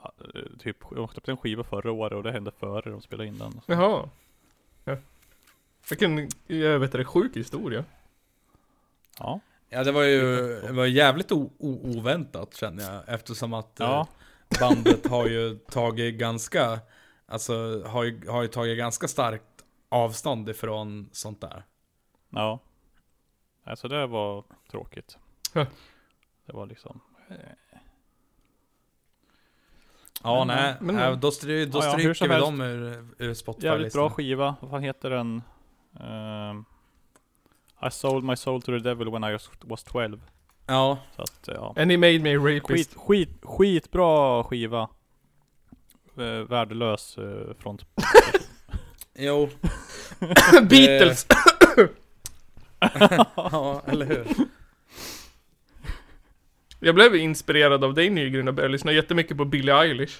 C: typ, de släppte en skiva förra året och det hände före de spelade in den.
B: Jaha ja. Vilken, jag vet inte, sjuk historia
C: Ja.
A: Ja det var ju det var jävligt oväntat känner jag eftersom att eh,
C: Ja.
A: bandet har ju tagit ganska Alltså har ju, har ju tagit ganska starkt avstånd ifrån sånt där.
C: Ja. Alltså det var tråkigt.
B: Huh.
C: Det var liksom,
A: Ja
C: Men,
A: nej,
B: men-
A: nej, då, stry, då
C: Ja, ja,
A: stryker
C: som
A: vi
C: helst.
A: dem ur, ur spotify
C: jävligt bra skiva. Vad fan heter den? Ehm, I sold my soul to the devil when I was- was 12.
A: Ja,
C: Så att, ja.
B: And he made me a rapist
C: Skit, skit, skitbra skiva. Eh, värdelös eh, front.
A: jo.
B: Beatles!
A: ja, eller hur?
B: Jag blev inspirerad av dig Nygren och började lyssna jättemycket på Billie Eilish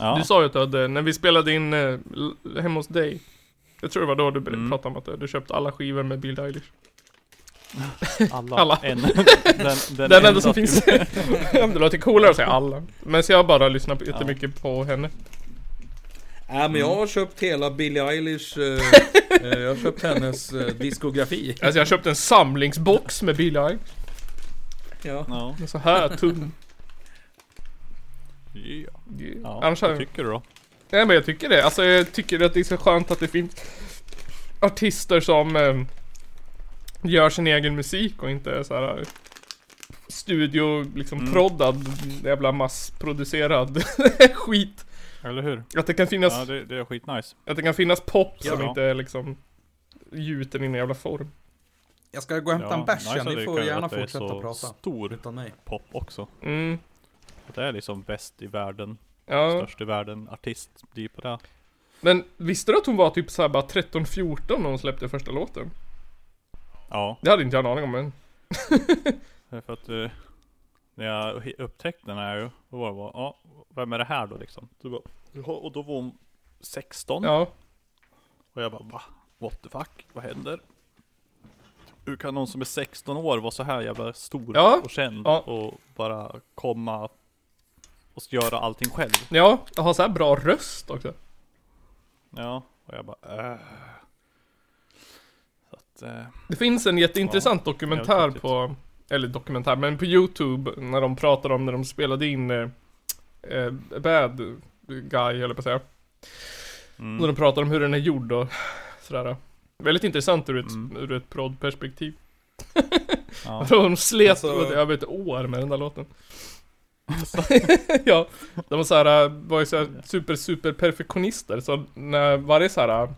C: Ja.
B: Du sa ju att du hade, när vi spelade in eh, hemma hos dig Jag tror det var då du
C: Mm.
B: pratade om att du- du köpte alla skivor med Billie Eilish
C: alla.
B: alla.
C: En, den, den,
B: Den enda som finns Ja, men Det låter coolare att säga alla Men så jag bara lyssnar på- jättemycket på henne
A: Ja men jag har köpt hela Billie Eilish, eh, eh, jag har köpt hennes eh, diskografi.
B: Alltså jag köpte en samlingsbox med Billie Eilish
A: Ja.
C: Ja.
B: Så här tunn
C: Ja. ja.
B: Annars
C: Vad
B: har
C: tycker du då?
B: Nej men jag tycker det, alltså jag tycker att det är så skönt att det finns Artister som eh, Gör sin egen musik och inte är så här Studio liksom
C: Mm.
B: proddad Jävla massproducerad skit
C: Eller hur?
B: Att det kan finnas
C: Ja det, det är skitnice.
B: Att det kan finnas pop som
C: Ja.
B: inte är liksom Gjuten i en jävla form
A: Jag ska gå och hämta en bärs
C: nice
A: ni
C: det
A: får
C: kan-
A: gärna fortsätta prata.
C: stor
A: Utan mig.
C: pop också.
B: Mm,
C: Att det är liksom bäst i världen,
B: ja
C: störst i världen, artist, blir på det.
B: Men visste du att hon var typ såhär bara 13-14 när hon släppte första låten?
C: Ja,
B: Det hade inte jag en aning om men
C: för att eh, när jag upptäckte den här då var det bara, ja, vem är det här då liksom? Och då var hon 16
B: Ja,
C: och jag bara va? What the fuck? Vad händer? Hur kan någon som är 16 år vara så här jävla stor
B: Ja,
C: och känd
B: ja.
C: och bara komma och göra allting själv?
B: ja, jag har så här bra röst också
C: Ja, och jag bara äh. Så att, eh,
B: Det finns en jätteintressant dokumentär
C: helt
B: på, eller dokumentär, men på Youtube när de pratar om när de spelade in eh, Bad Guy, eller på att säga. När
C: mm,
B: de pratar om hur den är gjord och sådär. Väldigt intressant ur ett,
C: Mm.
B: ur ett proddperspektiv.
C: ja.
B: De slet
A: Alltså-
B: över ett år med den där låten. ja, de var såhär, var ju såhär super super perfektionister så när varje såhär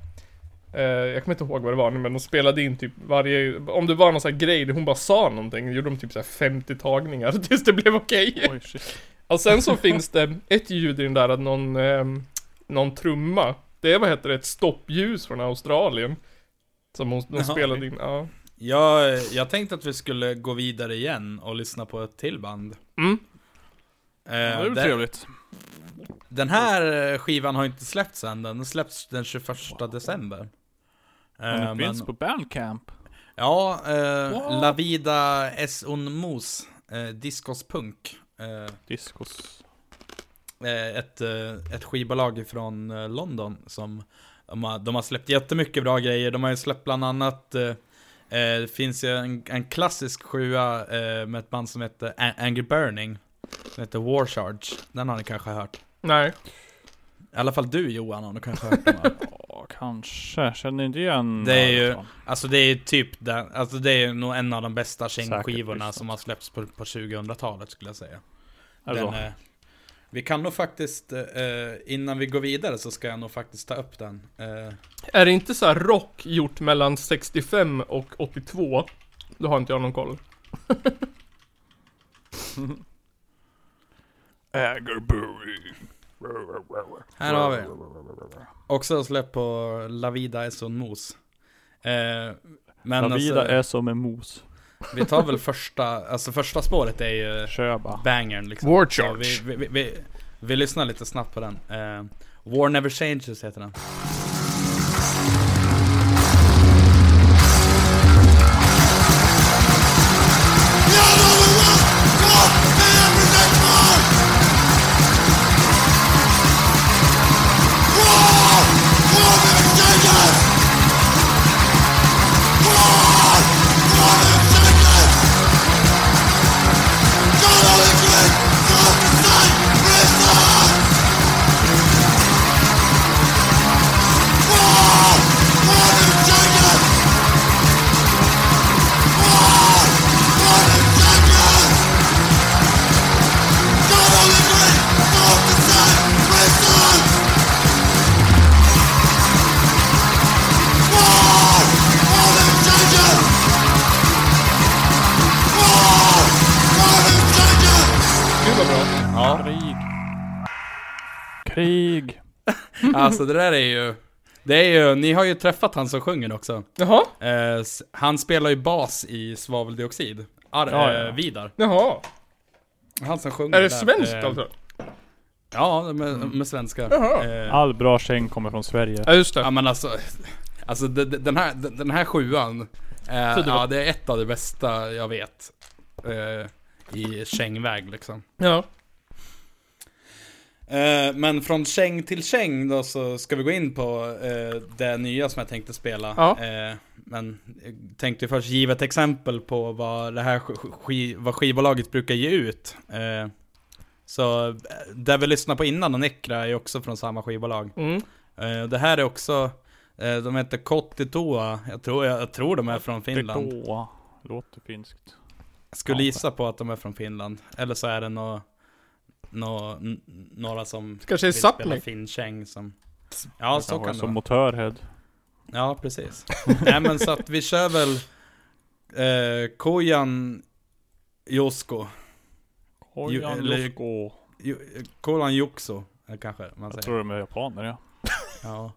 B: eh, Jag kommer inte ihåg vad det var nu men de spelade in typ varje, om det var någon sån här grej där hon bara sa någonting, gjorde de typ såhär 50 tagningar tills det blev okej.
C: Oj shit.
B: Och sen så finns det ett ljud i den där, att någon, ehm, någon trumma. Det är vad heter det, ett stoppljus från Australien. Som hon, de spelade in, ja.
A: Jag, jag tänkte att vi skulle gå vidare igen och lyssna på ett till band.
B: Mm.
A: Eh,
C: det är väl
A: den,
C: trevligt.
A: den här skivan har inte släppts än, den släpps den 21 december. Eh,
C: Men det finns på Bandcamp.
A: Ja, eh,
C: What?
A: La Vida es un mus, eh, Discos Punk. Eh,
C: Discos.
A: eh, ett, eh, ett skivbolag från eh, London som de har, de har släppt jättemycket bra grejer. De har ju släppt bland annat, det finns ju en, en klassisk sjua eh, med ett band som heter Angry Burning. Som heter War Charge. Den har ni kanske hört.
B: Nej.
A: I alla fall du Johan har du kanske hört den?
C: Ja, kanske. Känner inte igen
A: Det är ju-. Alltså det är typ den, alltså det är nog en av de bästa kängskivorna
C: lyssnat.
A: som har släppts på, på 2000-talet skulle jag säga. Den, eh, vi kan nog faktiskt, eh, innan vi går vidare så ska jag nog faktiskt ta upp den. Eh,
B: Är det inte så här rock gjort mellan 65 och 82? Då har inte jag någon koll.
C: Ägerbury.
A: Här har vi. Också släppt på La Vida es un mos. Eh, men
C: La vida
A: alltså,
C: är som en mos.
A: vi tar väl första, alltså första spåret är ju
C: Kör bara.
A: bangern liksom.
B: War Charge.
A: vi, vi, vi, vi, vi lyssnar lite snabbt på den. Eh, War Never Changes heter den. Alltså det där är ju... Det är ju, ni har ju träffat han som sjunger också.
B: Jaha,
A: Eh, han spelar ju bas i Svaveldioxid. Ar,
C: Ja, ja.
A: Eh, Vidar.
B: jaha.
A: Han som sjunger
B: Är det
A: där.
B: svenskt
A: Eh,
B: alltså?
A: Ja, med, med svenska.
B: Jaha.
A: Eh,
C: All bra käng kommer från Sverige.
B: Ja just
A: Ja
B: det.
A: men alltså, alltså de- de- den här, den här sjuan, eh, ja det är ett av det bästa jag vet. Eh, I kängväg liksom.
B: Ja.
A: Eh, men från käng till käng då så ska vi gå in på eh, det nya som jag tänkte spela.
B: Ja.
A: Eh, men jag tänkte först ge ett exempel på vad det här sk- vad skivbolaget brukar ge ut. Så det vi lyssnade på innan och Nekra är också från samma skivbolag.
B: Mm.
A: Det här är också, de heter Kottitoa, jag tror, jag, jag tror de är från Finland.
C: Detoa. Låter finskt.
A: Skulle gissa på att de är från Finland. Eller så är det nå, nå, några som
B: Kanske
A: vill spela finkäng som... Ja, så
C: Kanske
A: kan det
C: Som motörhead.
A: Ja, precis. Nej men så att vi kör väl eh, Kojan Josko.
C: Kojan Josko.
A: Jo- Kojan Jokso, eh, kanske man
C: Jag
A: säger.
C: tror de är japaner ja.
A: Ja.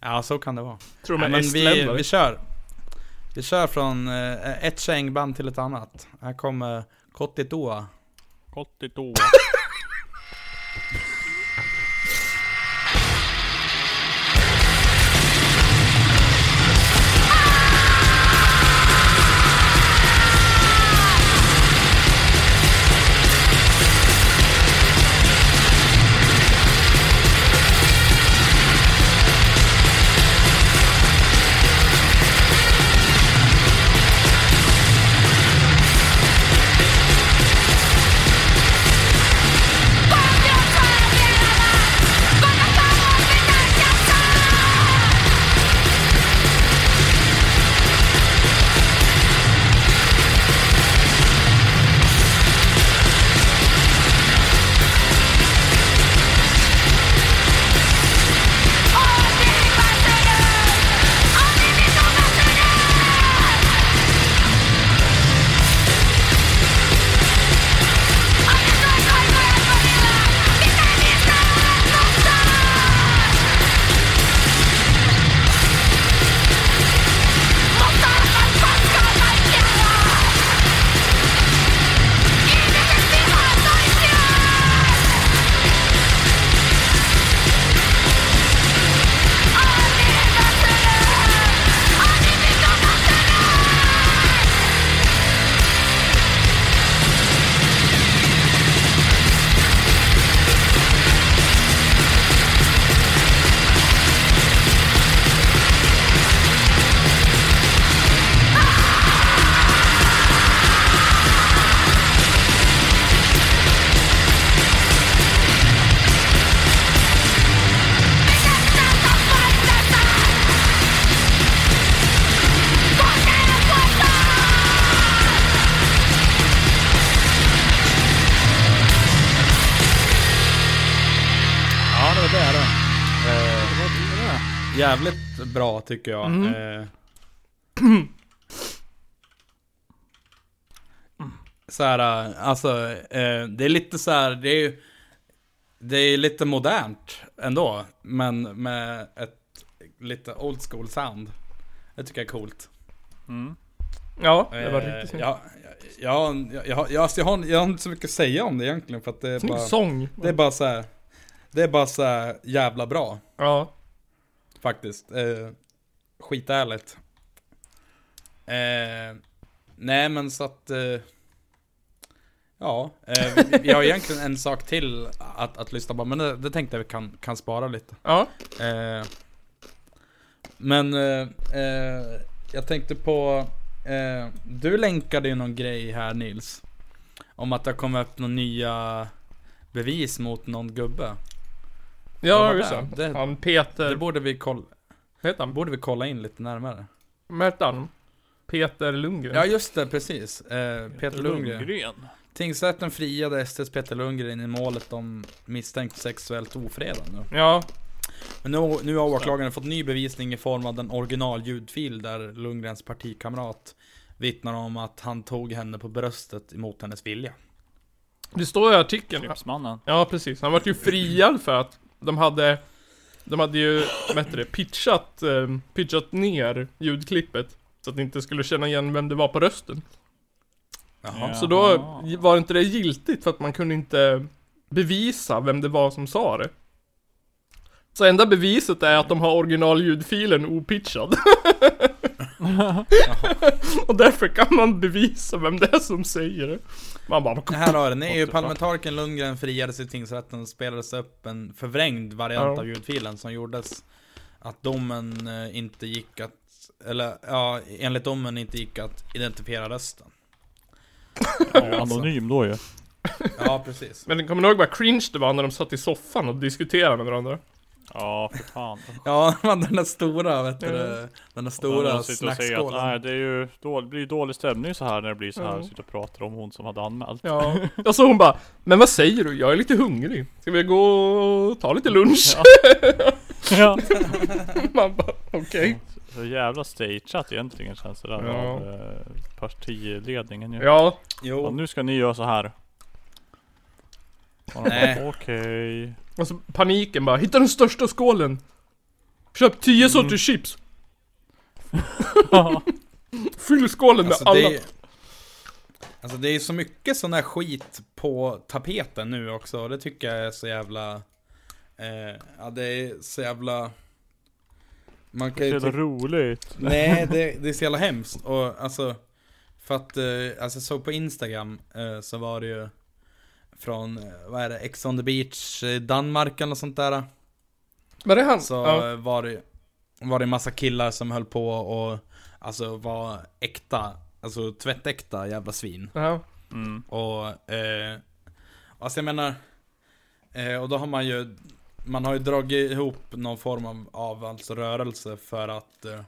A: ja, så kan det vara.
B: Tror de är
A: men vi, vi kör. Vi kör från eh, ett kängband till ett annat. Här kommer Kottitoa.
C: Kottitoa.
A: jävligt bra tycker jag.
B: Mm.
A: Eh, så här, alltså, eh, det är lite så här, det är ju det är lite modernt ändå, men med ett lite old school sound. Det tycker jag är coolt.
C: Mm.
B: Ja, det var
A: Eh,
B: riktigt snyggt.
A: ja, ja, ja, jag, jag, alltså jag, har, jag har inte så mycket att säga om det egentligen för att det är
B: Snygg
A: bara,
B: sång.
A: det är bara så här, Det är bara så här jävla bra
B: Ja.
A: Faktiskt. Eh, skitärligt. Eh, nej men så att... Eh, ja, eh, vi har egentligen en sak till att, att lyssna på, men det, det tänkte jag vi kan, kan spara lite.
B: Ja.
A: Eh, men eh, eh, jag tänkte på... Du länkade ju någon grej här Nils. Om att det kommer upp några nya bevis mot någon gubbe.
B: Ja, just
A: det?
B: det. Han Peter...
A: Det borde vi kolla,
B: heter han?
A: borde vi kolla in lite närmare.
B: Vad han? Peter Lundgren?
A: Ja just det, precis. Eh, Peter Lundgren.
C: Lundgren.
A: Tingsrätten friade STs Peter Lundgren i målet om misstänkt sexuellt ofredande.
B: Ja.
A: Men nu, nu har åklagaren fått ny bevisning i form av den originalljudfil där Lundgrens partikamrat vittnar om att han tog henne på bröstet emot hennes vilja.
B: Det står i artikeln.
C: Tipsmannen.
B: Ja, precis. Han vart ju friad för att de hade... De hade ju, vad heter det, pitchat, eh, pitchat ner ljudklippet. Så att ni inte skulle känna igen vem det var på rösten.
A: Jaha.
C: Ja.
B: Så då var inte det giltigt för att man kunde inte bevisa vem det var som sa det. Så enda beviset är att de har originalljudfilen opitchad. Och därför kan man bevisa vem det är som säger det. Man bara,
A: Här har den. EU-parlamentarikern Lundgren friades i tingsrätten och spelades upp en förvrängd variant
B: Ja.
A: av ljudfilen som gjordes att domen eh, inte gick att, eller ja, enligt domen inte gick att identifiera rösten.
C: Ja, anonym då ju.
A: Ja, precis.
B: Men kommer ni ihåg vad cringe det var när de satt i soffan och diskuterade med varandra?
C: Ja, för fan.
A: Ja, den där stora, vet du det, Den där stora
C: och att
A: snackskålen.
C: nej, det är ju då, det blir dålig stämning så här när det blir så här.
B: Ja.
C: Sitter och pratar om hon som hade anmält.
B: Ja. Och så hon bara, men vad säger du? Jag är lite hungrig. Ska vi gå och ta lite lunch?
C: Ja.
B: Man bara, okej.
C: Så jävla stageat egentligen känns det där
B: Ja.
C: av eh, partiledningen ju.
B: Ja,
A: Jo,
C: nu ska ni göra så här. Och Okej.
B: och så paniken bara, hitta den största skålen. Köp 10 sorters chips. Fyll skålen med
A: alltså
B: alla.
A: det är, Alltså det är så mycket sån här skit på tapeten nu också, och det tycker jag är så jävla... Eh, ja det är så jävla... Man
C: Det
A: kan
C: är
A: ju
C: så jävla
A: tycka-
C: roligt.
A: Nej, det, det är så jävla hemskt. Och alltså, för att, eh, alltså jag såg på Instagram eh, så var det ju från, eh, vad är det, Ex on the beach, eh, Danmark eller sånt där.
B: Men det han.
A: Så
B: ja.
A: eh, var det, var det en massa killar som höll på och, alltså var äkta, alltså tvättäkta jävla svin.
B: Ja.
C: Mm.
A: Och, eh, alltså jag menar, eh, och då har man ju, man har ju dragit ihop någon form av, av alltså rörelse för att eh,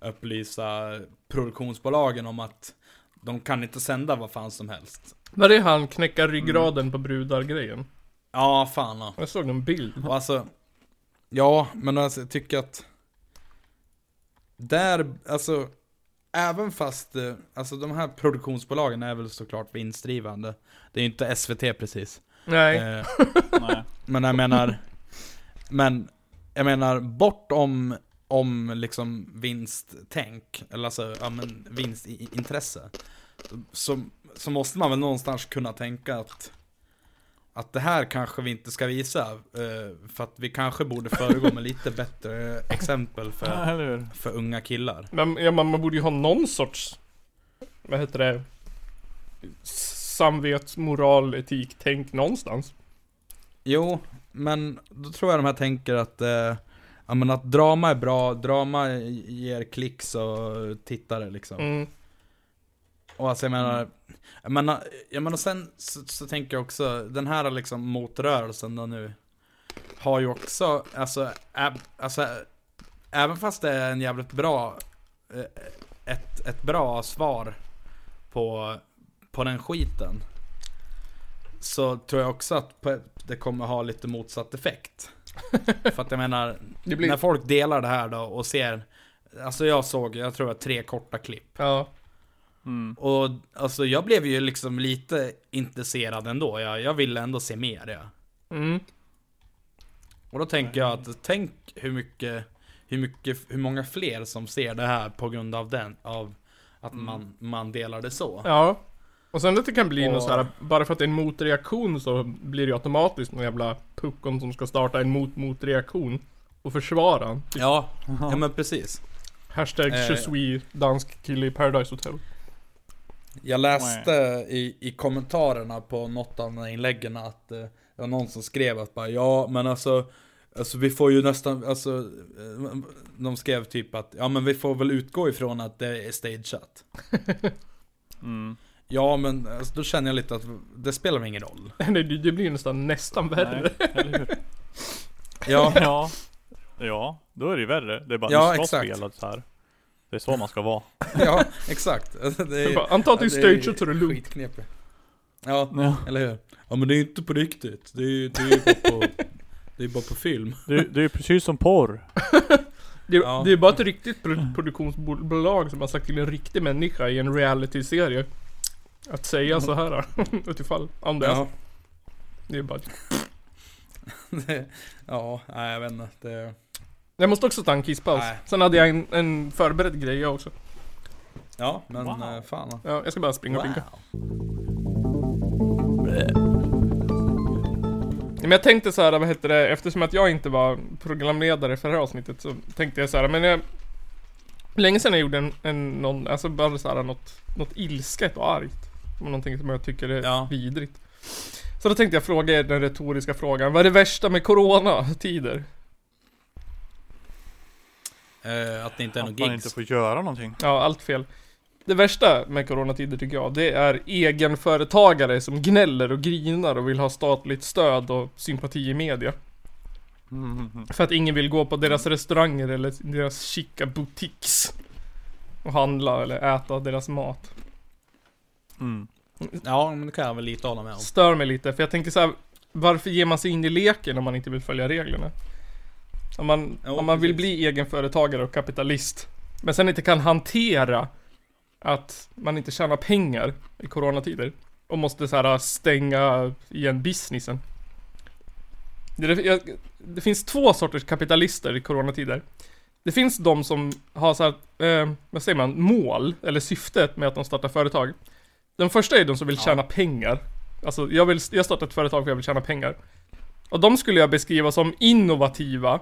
A: upplysa produktionsbolagen om att de kan inte sända vad fan som helst.
B: Men det är han knäcka ryggraden på brudar grejen.
A: Ja, fan ja.
B: Jag såg en bild.
A: Och alltså, ja, men alltså jag tycker att där, alltså, även fast, eh, alltså de här produktionsbolagen är väl såklart vinstdrivande. Det är ju inte SVT precis.
B: Nej.
A: Eh,
C: Nej.
A: Men jag menar, men jag menar bortom om liksom vinsttänk, eller alltså, ja men vinstintresse. Så, så måste man väl någonstans kunna tänka att att det här kanske vi inte ska visa, eh, för att vi kanske borde föregå med lite bättre exempel för, för unga killar.
B: Men ja, man, man borde ju ha någon sorts, vad heter det? Samvets, moral, etik, tänk någonstans.
A: Jo, men då tror jag de här tänker att, eh, ja men att drama är bra, drama ger klicks och tittare liksom.
B: Mm.
A: Och alltså jag menar, jag menar, jag menar sen så, så tänker jag också, den här liksom motrörelsen då nu Har ju också, alltså, ä, alltså Även fast det är en jävligt bra eh, Ett, ett bra svar på, på den skiten Så tror jag också att det kommer ha lite motsatt effekt För att jag menar,
B: blir,
A: när folk delar det här då och ser Alltså jag såg, jag tror det var tre korta klipp
B: ja.
C: Mm.
A: och alltså jag blev ju liksom lite intresserad ändå. Jag, jag ville ändå se mer ja.
B: Mm.
A: Och då tänker jag att, tänk hur mycket, hur mycket, hur många fler som ser det här på grund av den, av att
C: Mm.
A: man, man delar det så.
B: Ja. Och sen att det kan bli
A: Och-
B: något så här, bara för att det är en motreaktion så blir det automatiskt någon jävla puckon som ska starta en mot-motreaktion. Och försvara han.
A: Ja, ja men precis.
B: Hashtag
A: Eh.
B: je dansk kille i Paradise Hotel.
A: Jag läste i, i kommentarerna på något av de inläggen att eh, det var någon som skrev att bara ja men alltså Alltså vi får ju nästan, alltså eh, De skrev typ att ja men vi får väl utgå ifrån att det är stageat
C: Mm.
A: Ja men alltså, då känner jag lite att det spelar väl ingen roll
B: Nej, det, det blir nästan, nästan värre.
C: Nej, eller hur?
A: Ja,
C: Ja. Ja, då är det ju värre. Det är bara,
A: Ja,
C: du ska
A: exakt.
C: spela så här. Det är så man ska vara.
A: ja exakt Alltså, det
B: bara, Anta att det är stageat så är det lugnt.
A: Skitknepigt Ja,
C: Ja.
A: eller hur? Ja men det är ju inte på riktigt Det är ju det är ju bara på Det är bara på film
C: Det, det är ju precis som porr.
B: Det,
A: Ja.
B: det är bara ett riktigt pro- produktionsbolag som har sagt till en riktig människa i en reality-serie. Att säga så här. Utifall, om det är
A: Ja,
B: så. Det är bara...
A: det, ja, nej jag vet inte det,
B: Jag måste också ta en kisspaus.
A: Nej.
B: Sen hade jag en, en förberedd grej jag också.
A: Ja, men
C: Wow.
A: eh, fan
B: Ja, jag ska bara springa och pinka. Men jag tänkte så här, vad heter det, eftersom att jag inte var programledare för det här avsnittet så tänkte jag så här, men jag... Länge sedan jag gjorde en, en någon, alltså bara så här något, något ilsket och argt. Någonting som jag tycker är
A: Ja.
B: vidrigt. Så då tänkte jag fråga er den retoriska frågan, vad är det värsta med coronatider?
A: Eh, att det inte är någon
C: Att man
A: gigs.
C: inte får göra någonting.
B: Ja, allt fel. Det värsta med coronatider tycker jag, det är egenföretagare som gnäller och grinar och vill ha statligt stöd och sympati i media.
C: Mm.
B: För att ingen vill gå på deras restauranger eller deras chica boutiques. Och handla eller äta deras mat.
C: Mm.
A: Ja, men det kan jag väl lite hålla med om.
B: Stör mig lite, för jag tänker så här. Varför ger man sig in i leken om man inte vill följa reglerna? Om man,
A: Jo,
B: om man vill bli egenföretagare och kapitalist. Men sen inte kan hantera att man inte tjänar pengar i coronatider. Och måste så här stänga igen businessen. Det, det, det finns två sorters kapitalister i coronatider. Det finns de som har så här, eh, vad säger man, mål eller syftet med att de startar företag. Den första är de som vill
A: Ja.
B: tjäna pengar. Alltså jag vill, jag startar ett företag för jag vill tjäna pengar. Och de skulle jag beskriva som innovativa,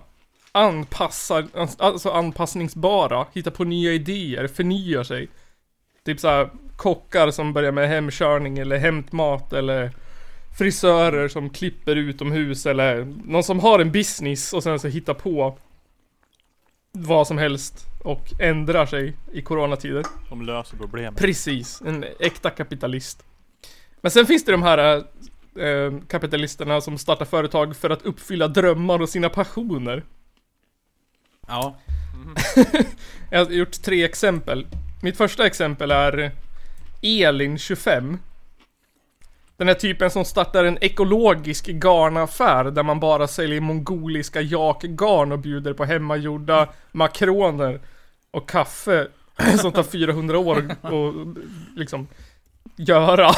B: anpassar, alltså anpassningsbara, hittar på nya idéer, förnyar sig. Typ såhär kockar som börjar med hemkörning eller hämtmat eller frisörer som klipper utomhus eller någon som har en business och sen så hittar på vad som helst och ändrar sig i coronatider.
C: De löser problemet.
B: Precis, en äkta kapitalist. Men sen finns det de här eh, kapitalisterna som startar företag för att uppfylla drömmar och sina passioner.
A: Ja,
B: Jag har gjort tre exempel. Mitt första exempel är Elin 25. Den här typen som startar en ekologisk garnaffär där man bara säljer mongoliska jakgarn och bjuder på hemmagjorda makroner och kaffe som tar 400 år att liksom göra.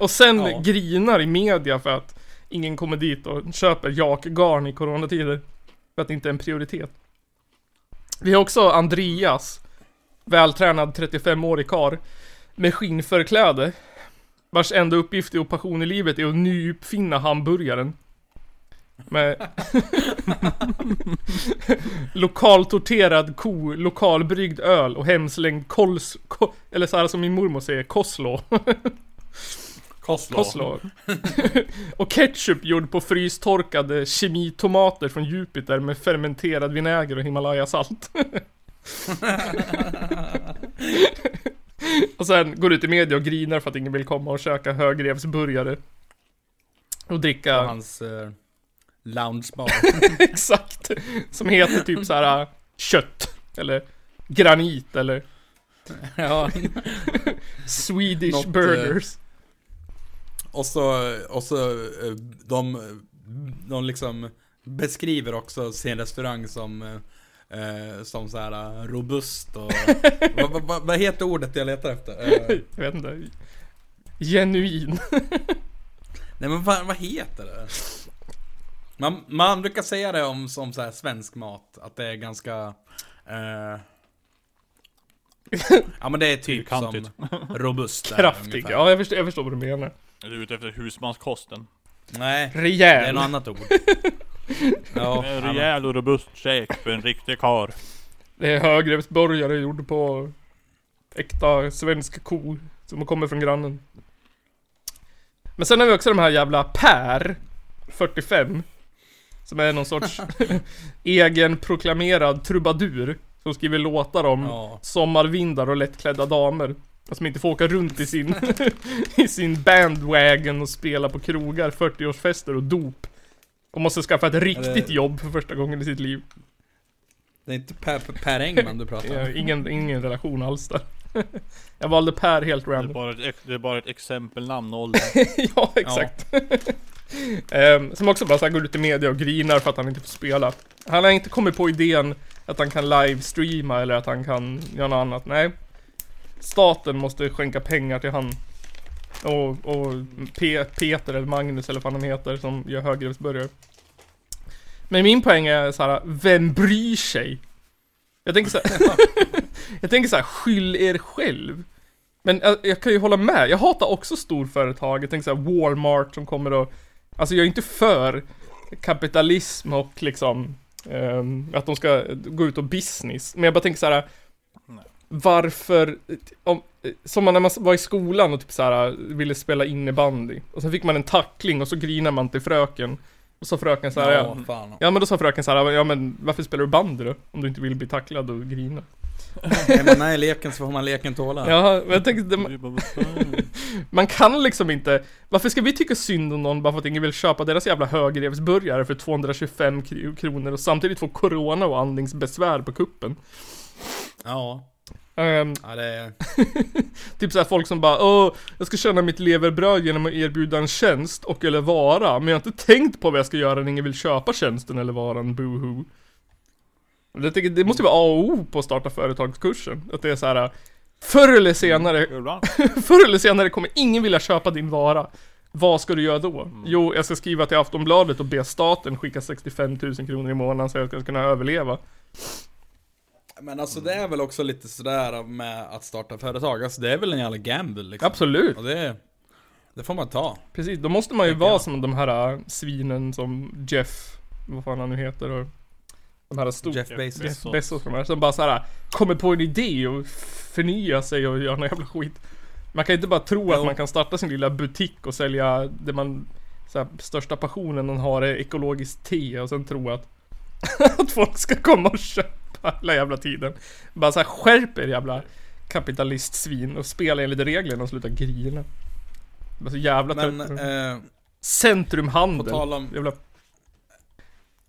B: och sen
A: Ja.
B: grinar i media för att ingen kommer dit och köper jakgarn i coronatider. För att det inte är en prioritet. Vi har också Andreas, vältränad 35-årig kar med skinnförkläde. Vars enda uppgift och passion i livet är att nyuppfinna hamburgaren. Med lokaltorterad ko, lokalbryggd öl och hemslängd kols, ko, eller så här som min mormor säger, koslo.
A: Koslo.
B: och ketchup gjord på frystorkade kemitomater från Jupiter med fermenterad vinäger och Himalayasalt. och sen går ut i media och grinar för att ingen vill komma och käka högrevsburgare. Och dricka,
A: hans eh, loungebar.
B: exakt. Som heter typ så här äh, kött. Eller granit eller
A: ja.
B: Swedish
A: Något, eh,
B: burgers.
A: Och så, och så eh, de, de liksom beskriver också sin restaurang som eh, eh, som så här eh, robust och vad, vad, vad, vad heter ordet jag letar efter? Eh,
B: Jag vet inte. Genuin.
A: nej men vad, vad heter det? Man, man brukar säga det om som så här svensk mat, att det är ganska... Eh, ja men det är typ som robust. där,
B: Kraftig. Ja, jag förstår, jag förstår vad du menar.
C: Är du ute efter husmanskosten?
A: Nej, det är
B: Rejäl.
A: något annat ord. ja,
C: En rejäl och robust käk för en riktig karl.
B: Det är högreppsburgare gjord på äkta svensk ko som kommer från grannen. Men sen har vi också de här jävla Per 45 Som är någon sorts egen proklamerad trubadur Som skriver låtar om
A: ja.
B: sommarvindar och lättklädda damer och Som inte får åka runt i sin I sin bandwagon och spela på krogar, 40-årsfester och dop Och måste skaffa ett riktigt
A: det-
B: jobb för första gången i sitt liv
A: Det är inte Per, Per Engman du pratar
B: Ja,
A: om.
B: ingen, ingen relation alls där. Jag valde Per helt
C: Det är
B: random.
C: bara ett, det är bara ett exempelnamn och ålder.
B: ja, exakt. Ehm, som också bara så här går ut i media och grinar för att han inte får spela. Han har inte kommit på idén att han kan livestreama eller att han kan göra något annat. Nej. Staten måste skänka pengar till han. Och, och Peter eller Magnus eller vad han heter som gör högrevsburgare. Men min poäng är så här, vem bryr sig? Jag tänker så här, jag tänker så här, skyll er själv. Men jag, jag kan ju hålla med, jag hatar också storföretag. Jag tänker så här Walmart som kommer och Alltså jag är inte för kapitalism och liksom um, att de ska gå ut och business. Men jag bara tänker så här. Varför, om, som man när man var i skolan och typ så här ville spela innebandy. Och sen fick man en tackling och så grinar man till fröken. Och så fröken så här, ja,
A: Ja, fan.
B: ja men då sa fröken så här, ja men varför spelar du bandy då? Om du inte vill bli tacklad och grina.
A: Är man med i leken så får man leken tåla.
B: Ja, men jag tänkte,
C: fan?
B: Man kan liksom inte, varför ska vi tycka synd om någon bara för att ingen vill köpa deras jävla högrevsburgare för 225 kr- kronor och samtidigt få corona och andningsbesvär på kuppen?
A: Ja.
B: Ehm,
A: Ja, det är...
B: typ såhär folk som bara Åh, jag ska tjäna mitt leverbröd genom att erbjuda en tjänst och eller vara, men jag har inte tänkt på vad jag ska göra när ingen vill köpa tjänsten eller varan, boohoo. Jag tycker, det måste ju vara A och O på att starta företagskursen. Att det är så här. Förr eller senare
C: Ibland.
B: Förr eller senare kommer ingen vilja köpa din vara. Vad ska du göra då? Jo, jag ska skriva till Aftonbladet och be staten skicka 65 000 kronor i månaden så jag ska kunna överleva.
A: Men alltså det är väl också lite sådär med att starta företag. Alltså det är väl en jävla gamble liksom.
B: Absolut.
A: Och det, det får man ta.
B: Precis, då måste man ju vara
A: jag.
B: som de här äh, svinen som Jeff, vad fan han nu heter och de här stora
A: Jeff Bezos.
B: Jeff
C: Bezos.
B: De här, som bara såhär kommer på en idé och förnya sig och göra någon jävla skit. Man kan inte bara tro att
A: Jo.
B: man kan starta sin lilla butik och sälja det man så här, största passionen man har är ekologiskt te och sen tro att att folk ska komma och köpa hela jävla tiden. Bara såhär skärp er jävla kapitalistsvin och spela enligt reglerna och sluta grina. Var så jävla
A: Men,
B: trött.
A: eh,
B: Centrumhandel.
A: på tal om...
B: Jävla...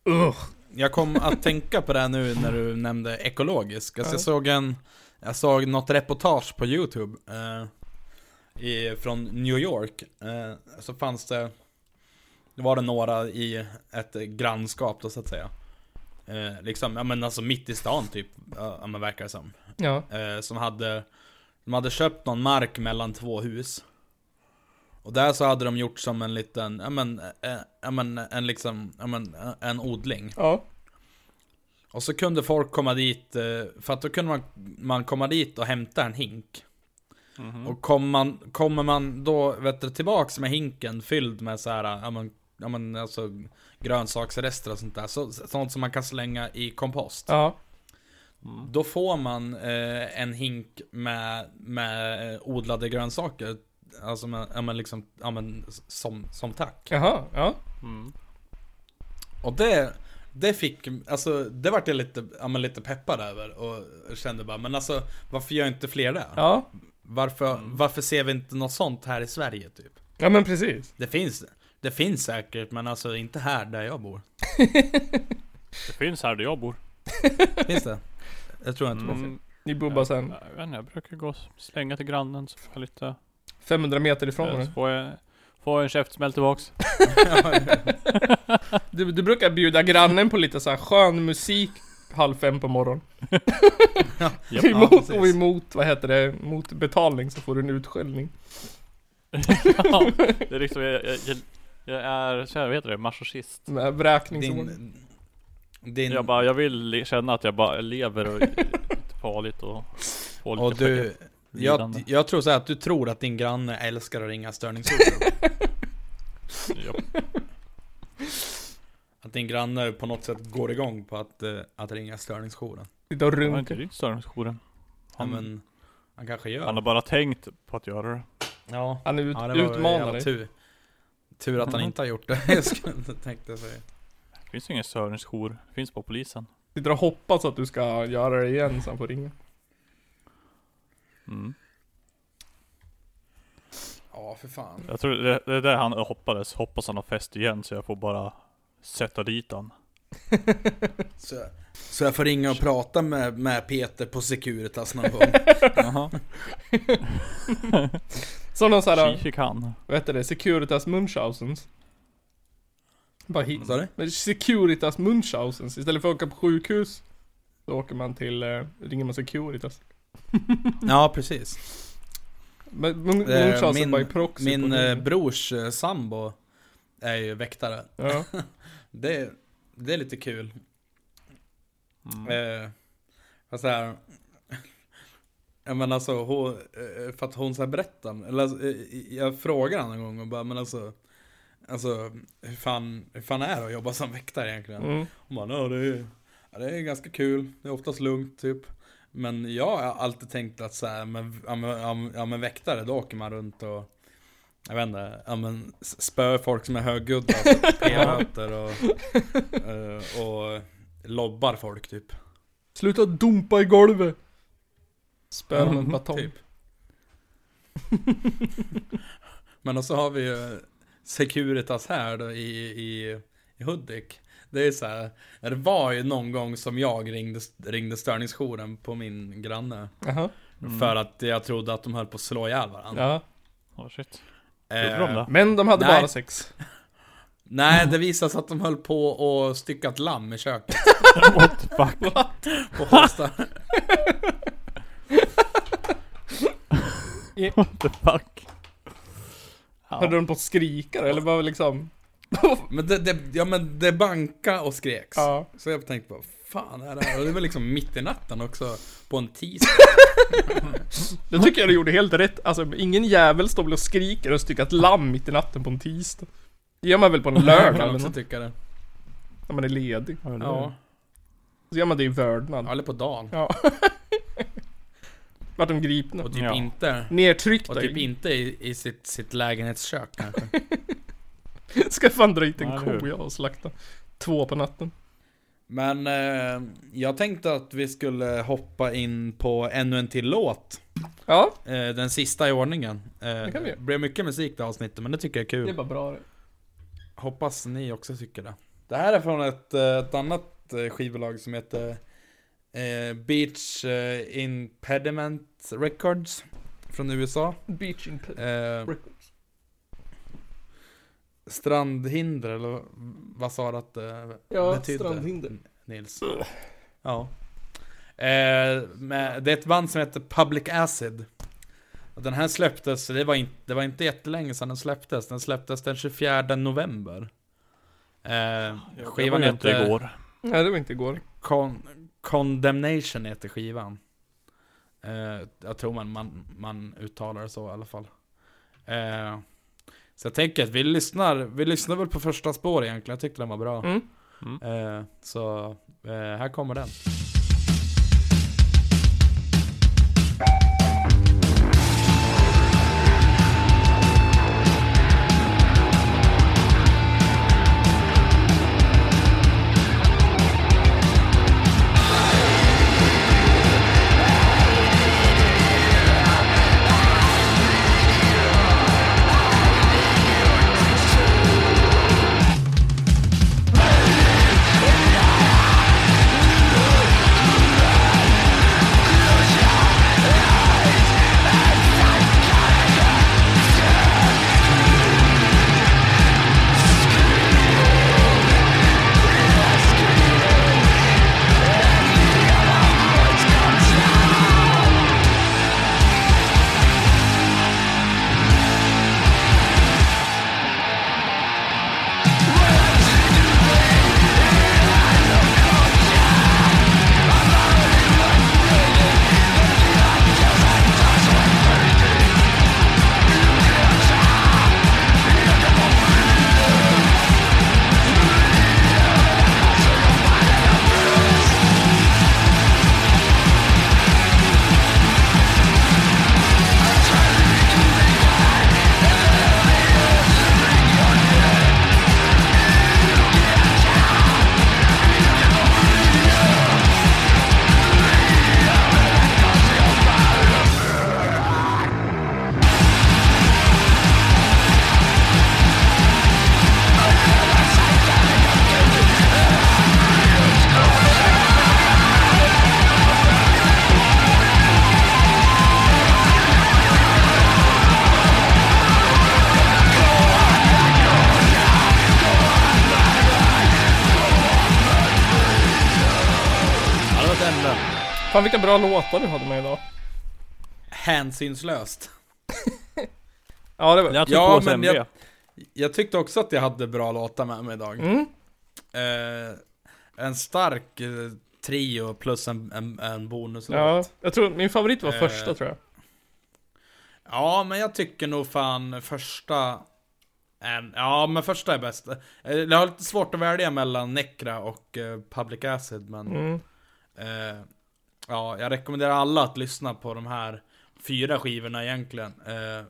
B: Ugh.
A: Jag kom att tänka på det här nu när du nämnde ekologisk. Alltså
B: Ja.
A: jag såg en... Jag såg något reportage på YouTube. Eh, i, från New York. Eh, så fanns det... Det var det några i ett grannskap då så att säga. Eh, liksom, ja men alltså mitt i stan typ. Ja men verkar det som.
B: Ja.
A: eh, som hade De hade köpt någon mark mellan två hus Och där så hade de gjort som en liten, ja men, eh, ja men en liksom, ja men eh, en odling
B: Ja.
A: Och så kunde folk komma dit, eh, för att då kunde man, man komma dit och hämta en hink
C: Mhm.
A: Och kommer man, kommer man då, vet du, tillbaks med hinken fylld med så här, ja men, ja men alltså grönsaksrester och sånt där, så, sånt som man kan slänga i kompost
B: Ja.
A: Då får man eh, en hink med, med eh, odlade grönsaker. Alltså med, ja, men liksom, ja, men, som, som tack.
B: Jaha. Ja.
C: Mm.
A: Och det, det fick, alltså det vart jag lite, ja, men lite peppad över och kände bara, men alltså varför gör inte fler det?
B: Ja.
A: Varför, varför ser vi inte något sånt här i Sverige typ?
B: Ja men precis.
A: Det finns, det finns säkert, men alltså inte här där jag bor.
C: Det finns här där jag bor.
A: Finns det? Jag tror inte det.
C: Mm.
B: Ni bor bara sen
C: Jag, vet inte, jag brukar gå och slänga till grannen så får jag lite...
B: 500 meter ifrån
C: så
B: dig.
C: får jag, får jag en käftsmäll tillbaks.
B: Du, du brukar bjuda grannen på lite så här skön musik halv fem på morgonen.
C: Japp.
B: emot,
A: precis.
B: och emot, vad heter det, mot betalning så får du en utskällning.
C: ja, det är liksom, jag, jag, jag, Jag är, så här, vad heter det, masochist.
A: Din, din,
C: Jag bara, jag vill känna att jag bara lever och farligt och får lite
A: och du, jag, jag tror så här att du tror att din granne älskar att ringa störningsjouren.
C: Ja.
A: att din granne på något sätt går igång på att, eh, att ringa störningsjouren.
B: Sitta och
C: Han har inte
B: runka.
C: ringt störningsjouren.
A: Ja,
C: Han,
A: men han kanske gör.
C: han har bara tänkt på att göra det.
A: Ja,
B: Han är ut,
A: ja det
B: utmanar dig.
A: Tur. Att han
C: Mhm.
A: inte har gjort det. jag skulle tänkte säga.
C: Det finns ju ingen störningsjour. Det finns på polisen.
B: Sitter och hoppas att du ska göra det igen så han får ringa.
C: Mm.
A: Ja, för fan.
C: Jag tror det, det är där han hoppades. Hoppas han har fest igen så jag får bara sätta dit han.
A: Så, så jag får ringa och prata med, med Peter på Securitas någon gång.
C: Jaha.
B: Som någon
C: fick han.
B: vad heter det? Securitas Munchausens. Bara hit.
A: Vad sa du?
B: Men Securitas Munchausens. Istället för att åka på sjukhus. Så åker man till, eh, ringer man Securitas.
A: Ja, precis.
B: Men Mun-
A: Eh,
B: Munchausen by
A: min
B: proxy.
A: min
B: på
A: eh, brors eh, sambo är ju väktare.
B: Ja.
A: Det, det är lite kul.
C: Mm.
A: Eh, fast så här, Ja men alltså hon, eh, för att hon så här berättar, eller alltså, eh, jag frågar henne en gång och bara men alltså Alltså hur fan, hur fan är det att jobba som väktare egentligen?
B: Mm.
A: Hon bara, ja det är, ja, det är ganska kul, det är oftast lugnt typ Men jag har alltid tänkt att så här, men, ja, men, ja, men- väktare, då åker man runt och Jag vet inte, ja men spöar folk som är högljudda, alltså, p-böter och, eh, och lobbar folk typ
B: Sluta dumpa i golvet! Spöar med en
A: Mm,
B: batong.
A: typ. Men och så har vi ju Securitas här då i, i, i Hudik. Det är så här, det var ju någon gång som jag ringde, ringde störningsjouren på min granne.
B: Jaha.
C: Mm.
A: För att jag trodde att de höll på att slå ihjäl varandra.
B: Ja.
C: Oh, shit.
A: Eh,
C: de?
B: Men de hade
A: Nej.
B: bara sex.
A: nej, det visade sig att de höll på och styckat lamm i köket.
C: What the fuck?
A: På Håsta.
C: What the fuck?
B: Hörde de på att skrika eller var det liksom?
A: Men det, det, ja men det banka och skreks.
B: Ja.
A: Så jag tänkte på, fan är det här? Och det var liksom mitt i natten också, på en tisdag.
B: Det tycker jag du gjorde helt rätt. Alltså ingen jävel står väl och skriker och styckar ett lamm mitt i natten på en tisdag. Det gör man väl på en lördag eller något,
A: tycka det.
B: när man är ledig.
A: Ja,
B: Så gör man det i vördnad.
A: eller på dagen.
B: Ja. Vart de gripna.
A: Och typ
C: Ja.
A: inte,
B: Nertryckta.
A: och typ inte i, i sitt, sitt lägenhetskök kanske.
B: Ska fan dra hit en
C: Ja, eller hur?
B: ko jag och slakta. Två på natten.
A: Men eh, jag tänkte att vi skulle hoppa in på ännu en till låt.
B: Ja,
A: Eh, den sista i ordningen. Eh,
B: Det kan vi göra.
A: blev mycket musik det avsnittet, men det tycker jag är kul.
B: det är bara bra det.
A: Hoppas ni också tycker det. Det här är från ett, eh, ett annat eh, skivbolag som heter eh, Beach eh, Impediment Records. Från USA.
B: Beach in
A: Eh,
B: Records.
A: strandhinder, eller vad sa du att det
B: Ja,
A: betydde?
B: strandhinder.
A: Nils. Ja. Eh, med, det är ett band som heter Public Acid. Den här släpptes, det var, inte, det var inte jättelänge sedan den släpptes. Den släpptes den 24 november. Eh, skivan
C: det var inte
A: heter
C: igår.
B: Nej, det var inte igår.
A: Con, Condemnation heter skivan. Eh, jag tror man, man, man uttalar det så i alla fall. Eh, så jag tänker att vi lyssnar, vi lyssnar väl på första spår egentligen. Jag tyckte den var bra.
B: Mm.
A: Eh, så eh, här kommer den.
B: Fan vilka bra låtar du hade med idag.
A: Hänsynslöst.
B: Ja det var...
C: Jag
A: Ja, men jag- Jag tyckte också att jag hade bra låtar med mig idag.
B: Mm.
A: Eh, en stark eh, trio plus en, en, en bonuslåt.
B: Ja,
A: Ja.
B: jag tror min favorit var
A: Eh.
B: första tror jag.
A: ja, men jag tycker nog fan första... En, ja, men första är bäst. Eh, Jag har lite svårt att välja mellan Necra och eh, Public Acid, men...
B: Mm.
A: Ja, jag rekommenderar alla att lyssna på de här fyra skivorna egentligen. Eh,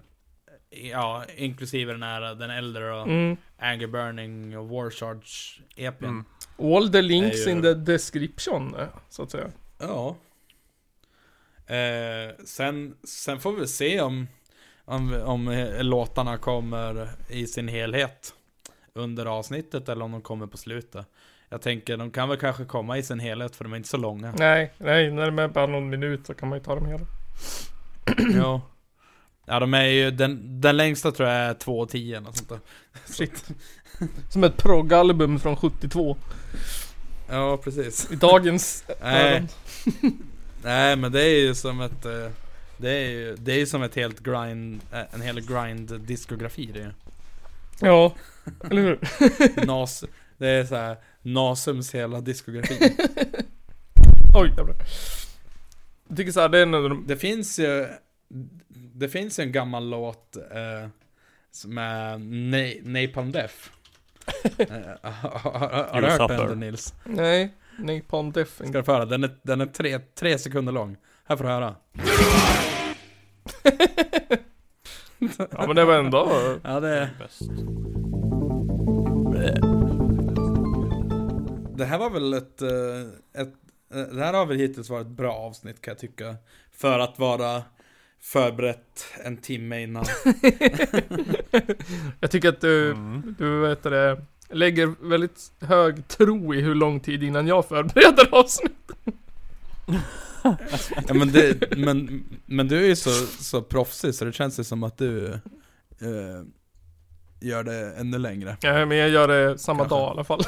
A: ja, inklusive den här, den äldre och
B: Mm.
A: Anger Burning och War Charge EPn.
C: Mm.
B: All the links
A: ju-
B: in the description, eh, så att säga.
A: Ja. Eh, sen, sen får vi se om, om, om eh, låtarna kommer i sin helhet under avsnittet eller om de kommer på slutet. Jag tänker, de kan väl kanske komma i sin helhet för de är inte så långa.
B: Nej, nej, när de är bara någon minut så kan man ju ta dem hela.
A: ja. Ja, de är ju, den, den längsta tror jag är 2.10 eller sånt där.
B: Shit. Som ett proggalbum från 72.
A: Ja, precis.
B: I dagens
A: Nej. Nej, men det är ju som ett... eh, Det är ju det är ju som ett helt grind, eh, en hel grind diskografi det är ju.
B: Ja, eller hur?
A: Nas, det är så här Nasums hela diskografi.
B: Oj jävlar. Jag tycker såhär, det är en av de...
A: Det finns ju, det finns ju en gammal låt eh, som är Na- Napalm Death. Eh, har, har, har
C: You
A: du hört
C: suffer.
A: den Nils?
B: Nej, Napalm Death.
A: Ska du få höra? Den är, den är tre, tre sekunder lång. Här får du höra.
B: Ja men det var ändå...
A: Ja, det,
C: Bäst.
A: Det här var väl ett, eh, ett eh, Det här har väl hittills varit ett bra avsnitt kan jag tycka. För att vara förberett en timme innan.
B: Jag tycker att du,
C: Mm.
B: du vet det, lägger väldigt hög tro i hur lång tid innan jag förbereder avsnitt.
A: Ja, men, det, men, men du är ju så, så proffsig så det känns ju som att du eh, gör det ännu längre.
B: Ja, men jag gör det samma
A: Kanske.
B: dag i alla fall.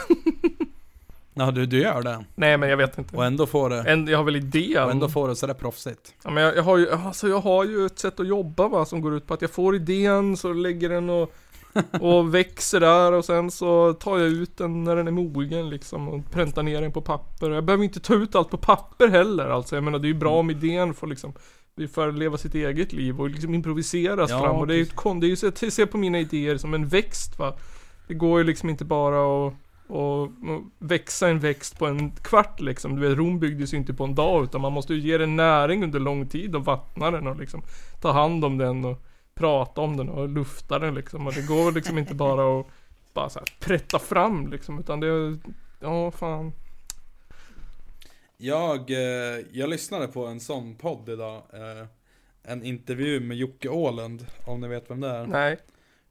A: Ja, du, du gör det.
B: Nej men jag vet inte.
A: Och ändå får det,
B: En, jag har väl idén.
A: och ändå får det sådär proffsigt.
B: Ja, men jag, jag, har ju, alltså jag har ju ett sätt att jobba va, som går ut på att jag får idén, så lägger den och, och växer där och sen så tar jag ut den när den är mogen liksom och präntar ner den på papper. Jag behöver inte ta ut allt på papper heller alltså. Jag menar det är ju bra om idén får liksom för att leva sitt eget liv och liksom improviseras
A: Ja,
B: fram och det är ju
A: precis.
B: ett kon- det är ju ser på mina idéer som en växt va. Det går ju liksom inte bara att och, växa en växt på en kvart liksom. Du vet, Rom byggdes ju inte på en dag utan man måste ju ge den näring under lång tid och vattna den och liksom ta hand om den och prata om den och lufta den liksom. Och det går liksom inte bara att bara så här prätta fram liksom utan det är, ja fan.
A: Jag, eh, jag lyssnade på en sån podd idag. Eh, en intervju med Jocke Åhlund, om ni vet vem det är.
B: Nej.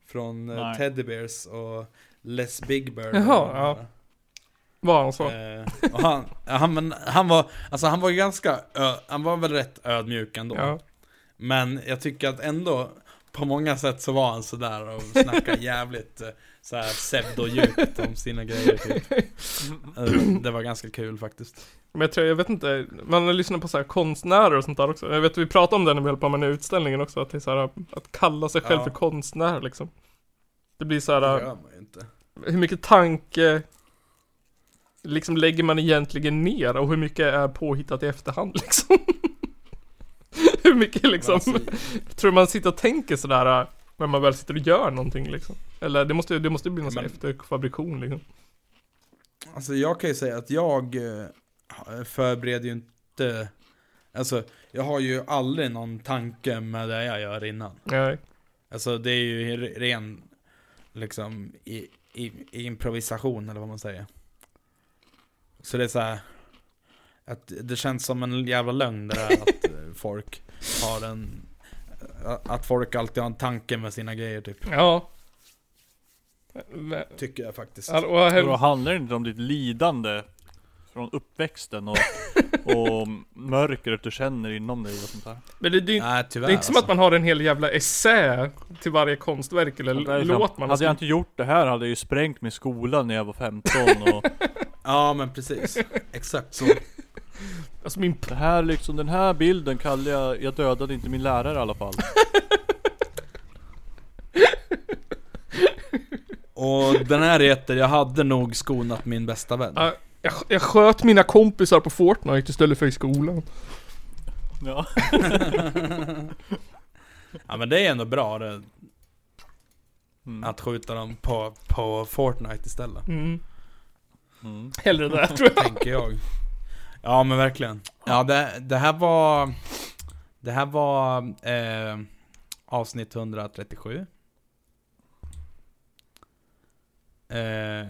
A: Från eh,
C: Nej.
A: Teddy Bears och Les Big Bird.
B: Jaha, ja. Vad han sa.
A: Eh, och han, han, men, han var, alltså han var ganska, ö, han var väl rätt ödmjuk ändå.
B: Ja.
A: Men jag tycker att ändå, på många sätt så var han sådär och snackade jävligt eh, såhär pseudodjupt om sina grejer typ. Eh, Det var ganska kul faktiskt.
B: Men jag tror, jag vet inte, man har lyssnat på så här konstnärer och sånt där också. Jag vet vi pratade om det när vi höll på med den här utställningen också, att det är så här, att kalla sig själv
A: Ja.
B: för konstnär liksom. Det blir så här,
A: gör man ju inte.
B: Hur mycket tanke liksom lägger man egentligen ner och hur mycket är påhittat i efterhand liksom? hur mycket liksom,
A: alltså,
B: tror man sitter och tänker sådär när man väl sitter och gör någonting liksom? Eller det måste, det måste bli någon
A: Men-
B: efterfabrikation liksom.
A: Alltså jag kan ju säga att jag eh, förbereder ju inte Alltså jag har ju aldrig någon tanke med det jag gör innan
B: Nej.
A: Alltså det är ju re- ren Liksom i, i, i improvisation eller vad man säger. Så det är så här Att det känns som en jävla lögn det där att eh, folk har en Att folk alltid har en tanke med sina grejer typ.
B: Ja.
A: Tycker jag faktiskt.
B: Ja, och
C: Och då handlar det inte om ditt lidande från uppväxten och, och mörkret du känner inom dig och sånt där.
B: Men det, det,
A: Nej
B: det
A: tyvärr
B: är inte som
A: alltså.
B: att man har en hel jävla essä till varje konstverk eller
C: Det är
B: låt
C: liksom,
B: man har
C: hade jag inte gjort det här hade jag ju sprängt min skola när jag var 15 och
A: Ja men precis, exakt så
B: Alltså min
C: Det här liksom, den här bilden kallar jag, jag dödade inte min lärare i alla fall.
A: Och den här heter Jag hade nog skonat min bästa vän.
B: Ja, jag, jag sköt mina kompisar på Fortnite istället för i skolan.
C: Ja.
A: Ja men det är ändå bra det,
C: Mm.
A: att skjuta dem på, på Fortnite istället.
B: Mm.
C: Mm.
B: Hellre det tror jag.
A: Tänker jag. Ja men verkligen. Ja det, det här var... Det här var eh, avsnitt 137. Eh,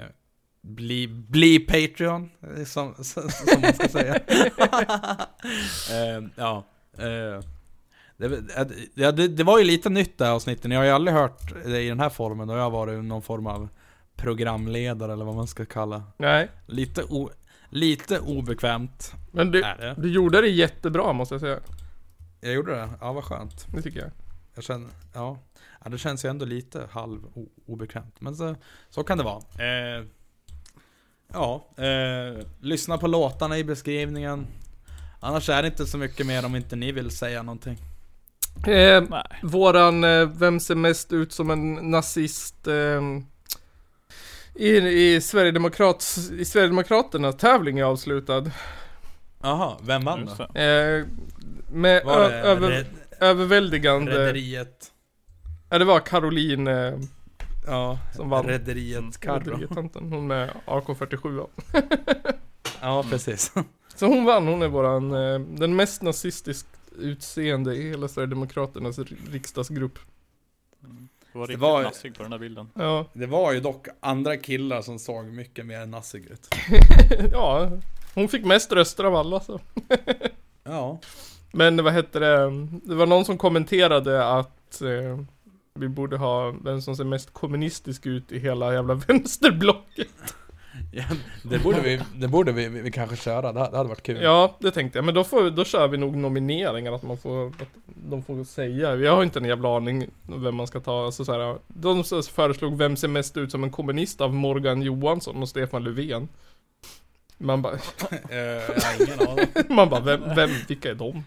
A: bli, bli Patreon, eh, som, som, man ska säga. eh, ja. Eh, det, det, det, var ju lite nytt det här avsnittet. Jag har ju aldrig hört det i den här formen. Och jag har varit någon form av programledare eller vad man ska kalla.
B: Nej,
A: Lite, o, lite obekvämt
B: men du,
A: det.
B: du gjorde det jättebra måste jag säga.
A: Jag gjorde det, ja vad skönt.
B: Det tycker jag.
A: Jag känner, ja. ja det känns ju ändå lite halv obekvämt. Men så, så kan det vara. Eh, ja, eh, lyssna på låtarna i beskrivningen. Annars är det inte så mycket mer om inte ni vill säga någonting.
B: Eh, våran, eh, vem ser mest ut som en nazist eh, i, i, Sverigedemokrats, i Sverigedemokraterna tävling är avslutad.
A: Jaha, vem vann då?
B: Eh, med över,
A: Red-
B: överväldigande,
A: Rederiet?
B: ja det var Caroline eh,
A: Ja,
B: som vann.
A: Rederiet Carro.
B: Rederiet-tanten, hon med AK47
A: Ja, precis.
B: Så hon vann, hon är våran, eh, den mest nazistiskt utseende i hela Sverigedemokraternas ri- riksdagsgrupp.
C: Det var riktigt
A: var-
C: nassig på den här bilden.
B: Ja,
A: Det var ju dock andra killar som såg mycket mer nassig ut.
B: ja, hon fick mest röster av alla så.
A: Ja.
B: Men vad hette det, det var någon som kommenterade att eh, vi borde ha vem som ser mest kommunistisk ut i hela jävla vänsterblocket.
A: ja det borde vi, det borde vi, vi, vi kanske köra. Det, det hade varit kul.
B: Ja, det tänkte jag. Men då, får, då kör vi nog nomineringar, att man får, att de får säga. Jag har inte en jävla aning vem man ska ta. Alltså, så här, de föreslog vem ser mest ut som en kommunist av Morgan Johansson och Stefan Löfven. Man bara,
A: Eh,
B: man bara vem, vem, vilka är de?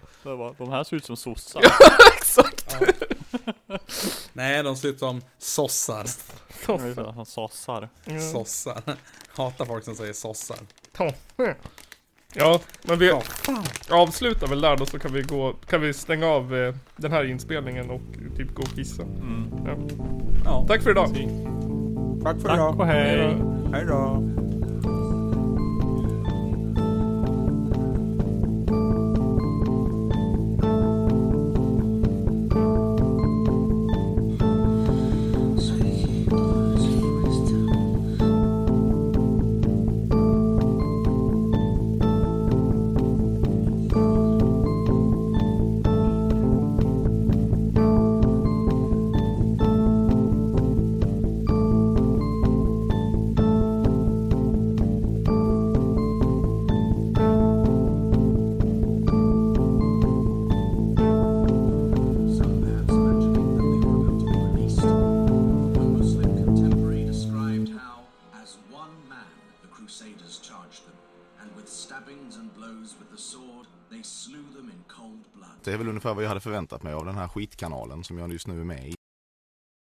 C: De här ser ut som sossar.
B: Exakt!
A: Nej, de ser ut som sossar.
C: Som sossar.
A: Sossar. Hatar folk som säger sossar.
B: Ja, men vi avslutar väl där då så kan vi gå, kan vi stänga av eh, den här inspelningen och typ gå och kissa.
C: Mm.
B: Ja.
A: Ja.
B: Tack för idag!
A: Tack för
C: Tack och hej!
A: Hej då.
D: Skitkanalen som jag just nu är med i.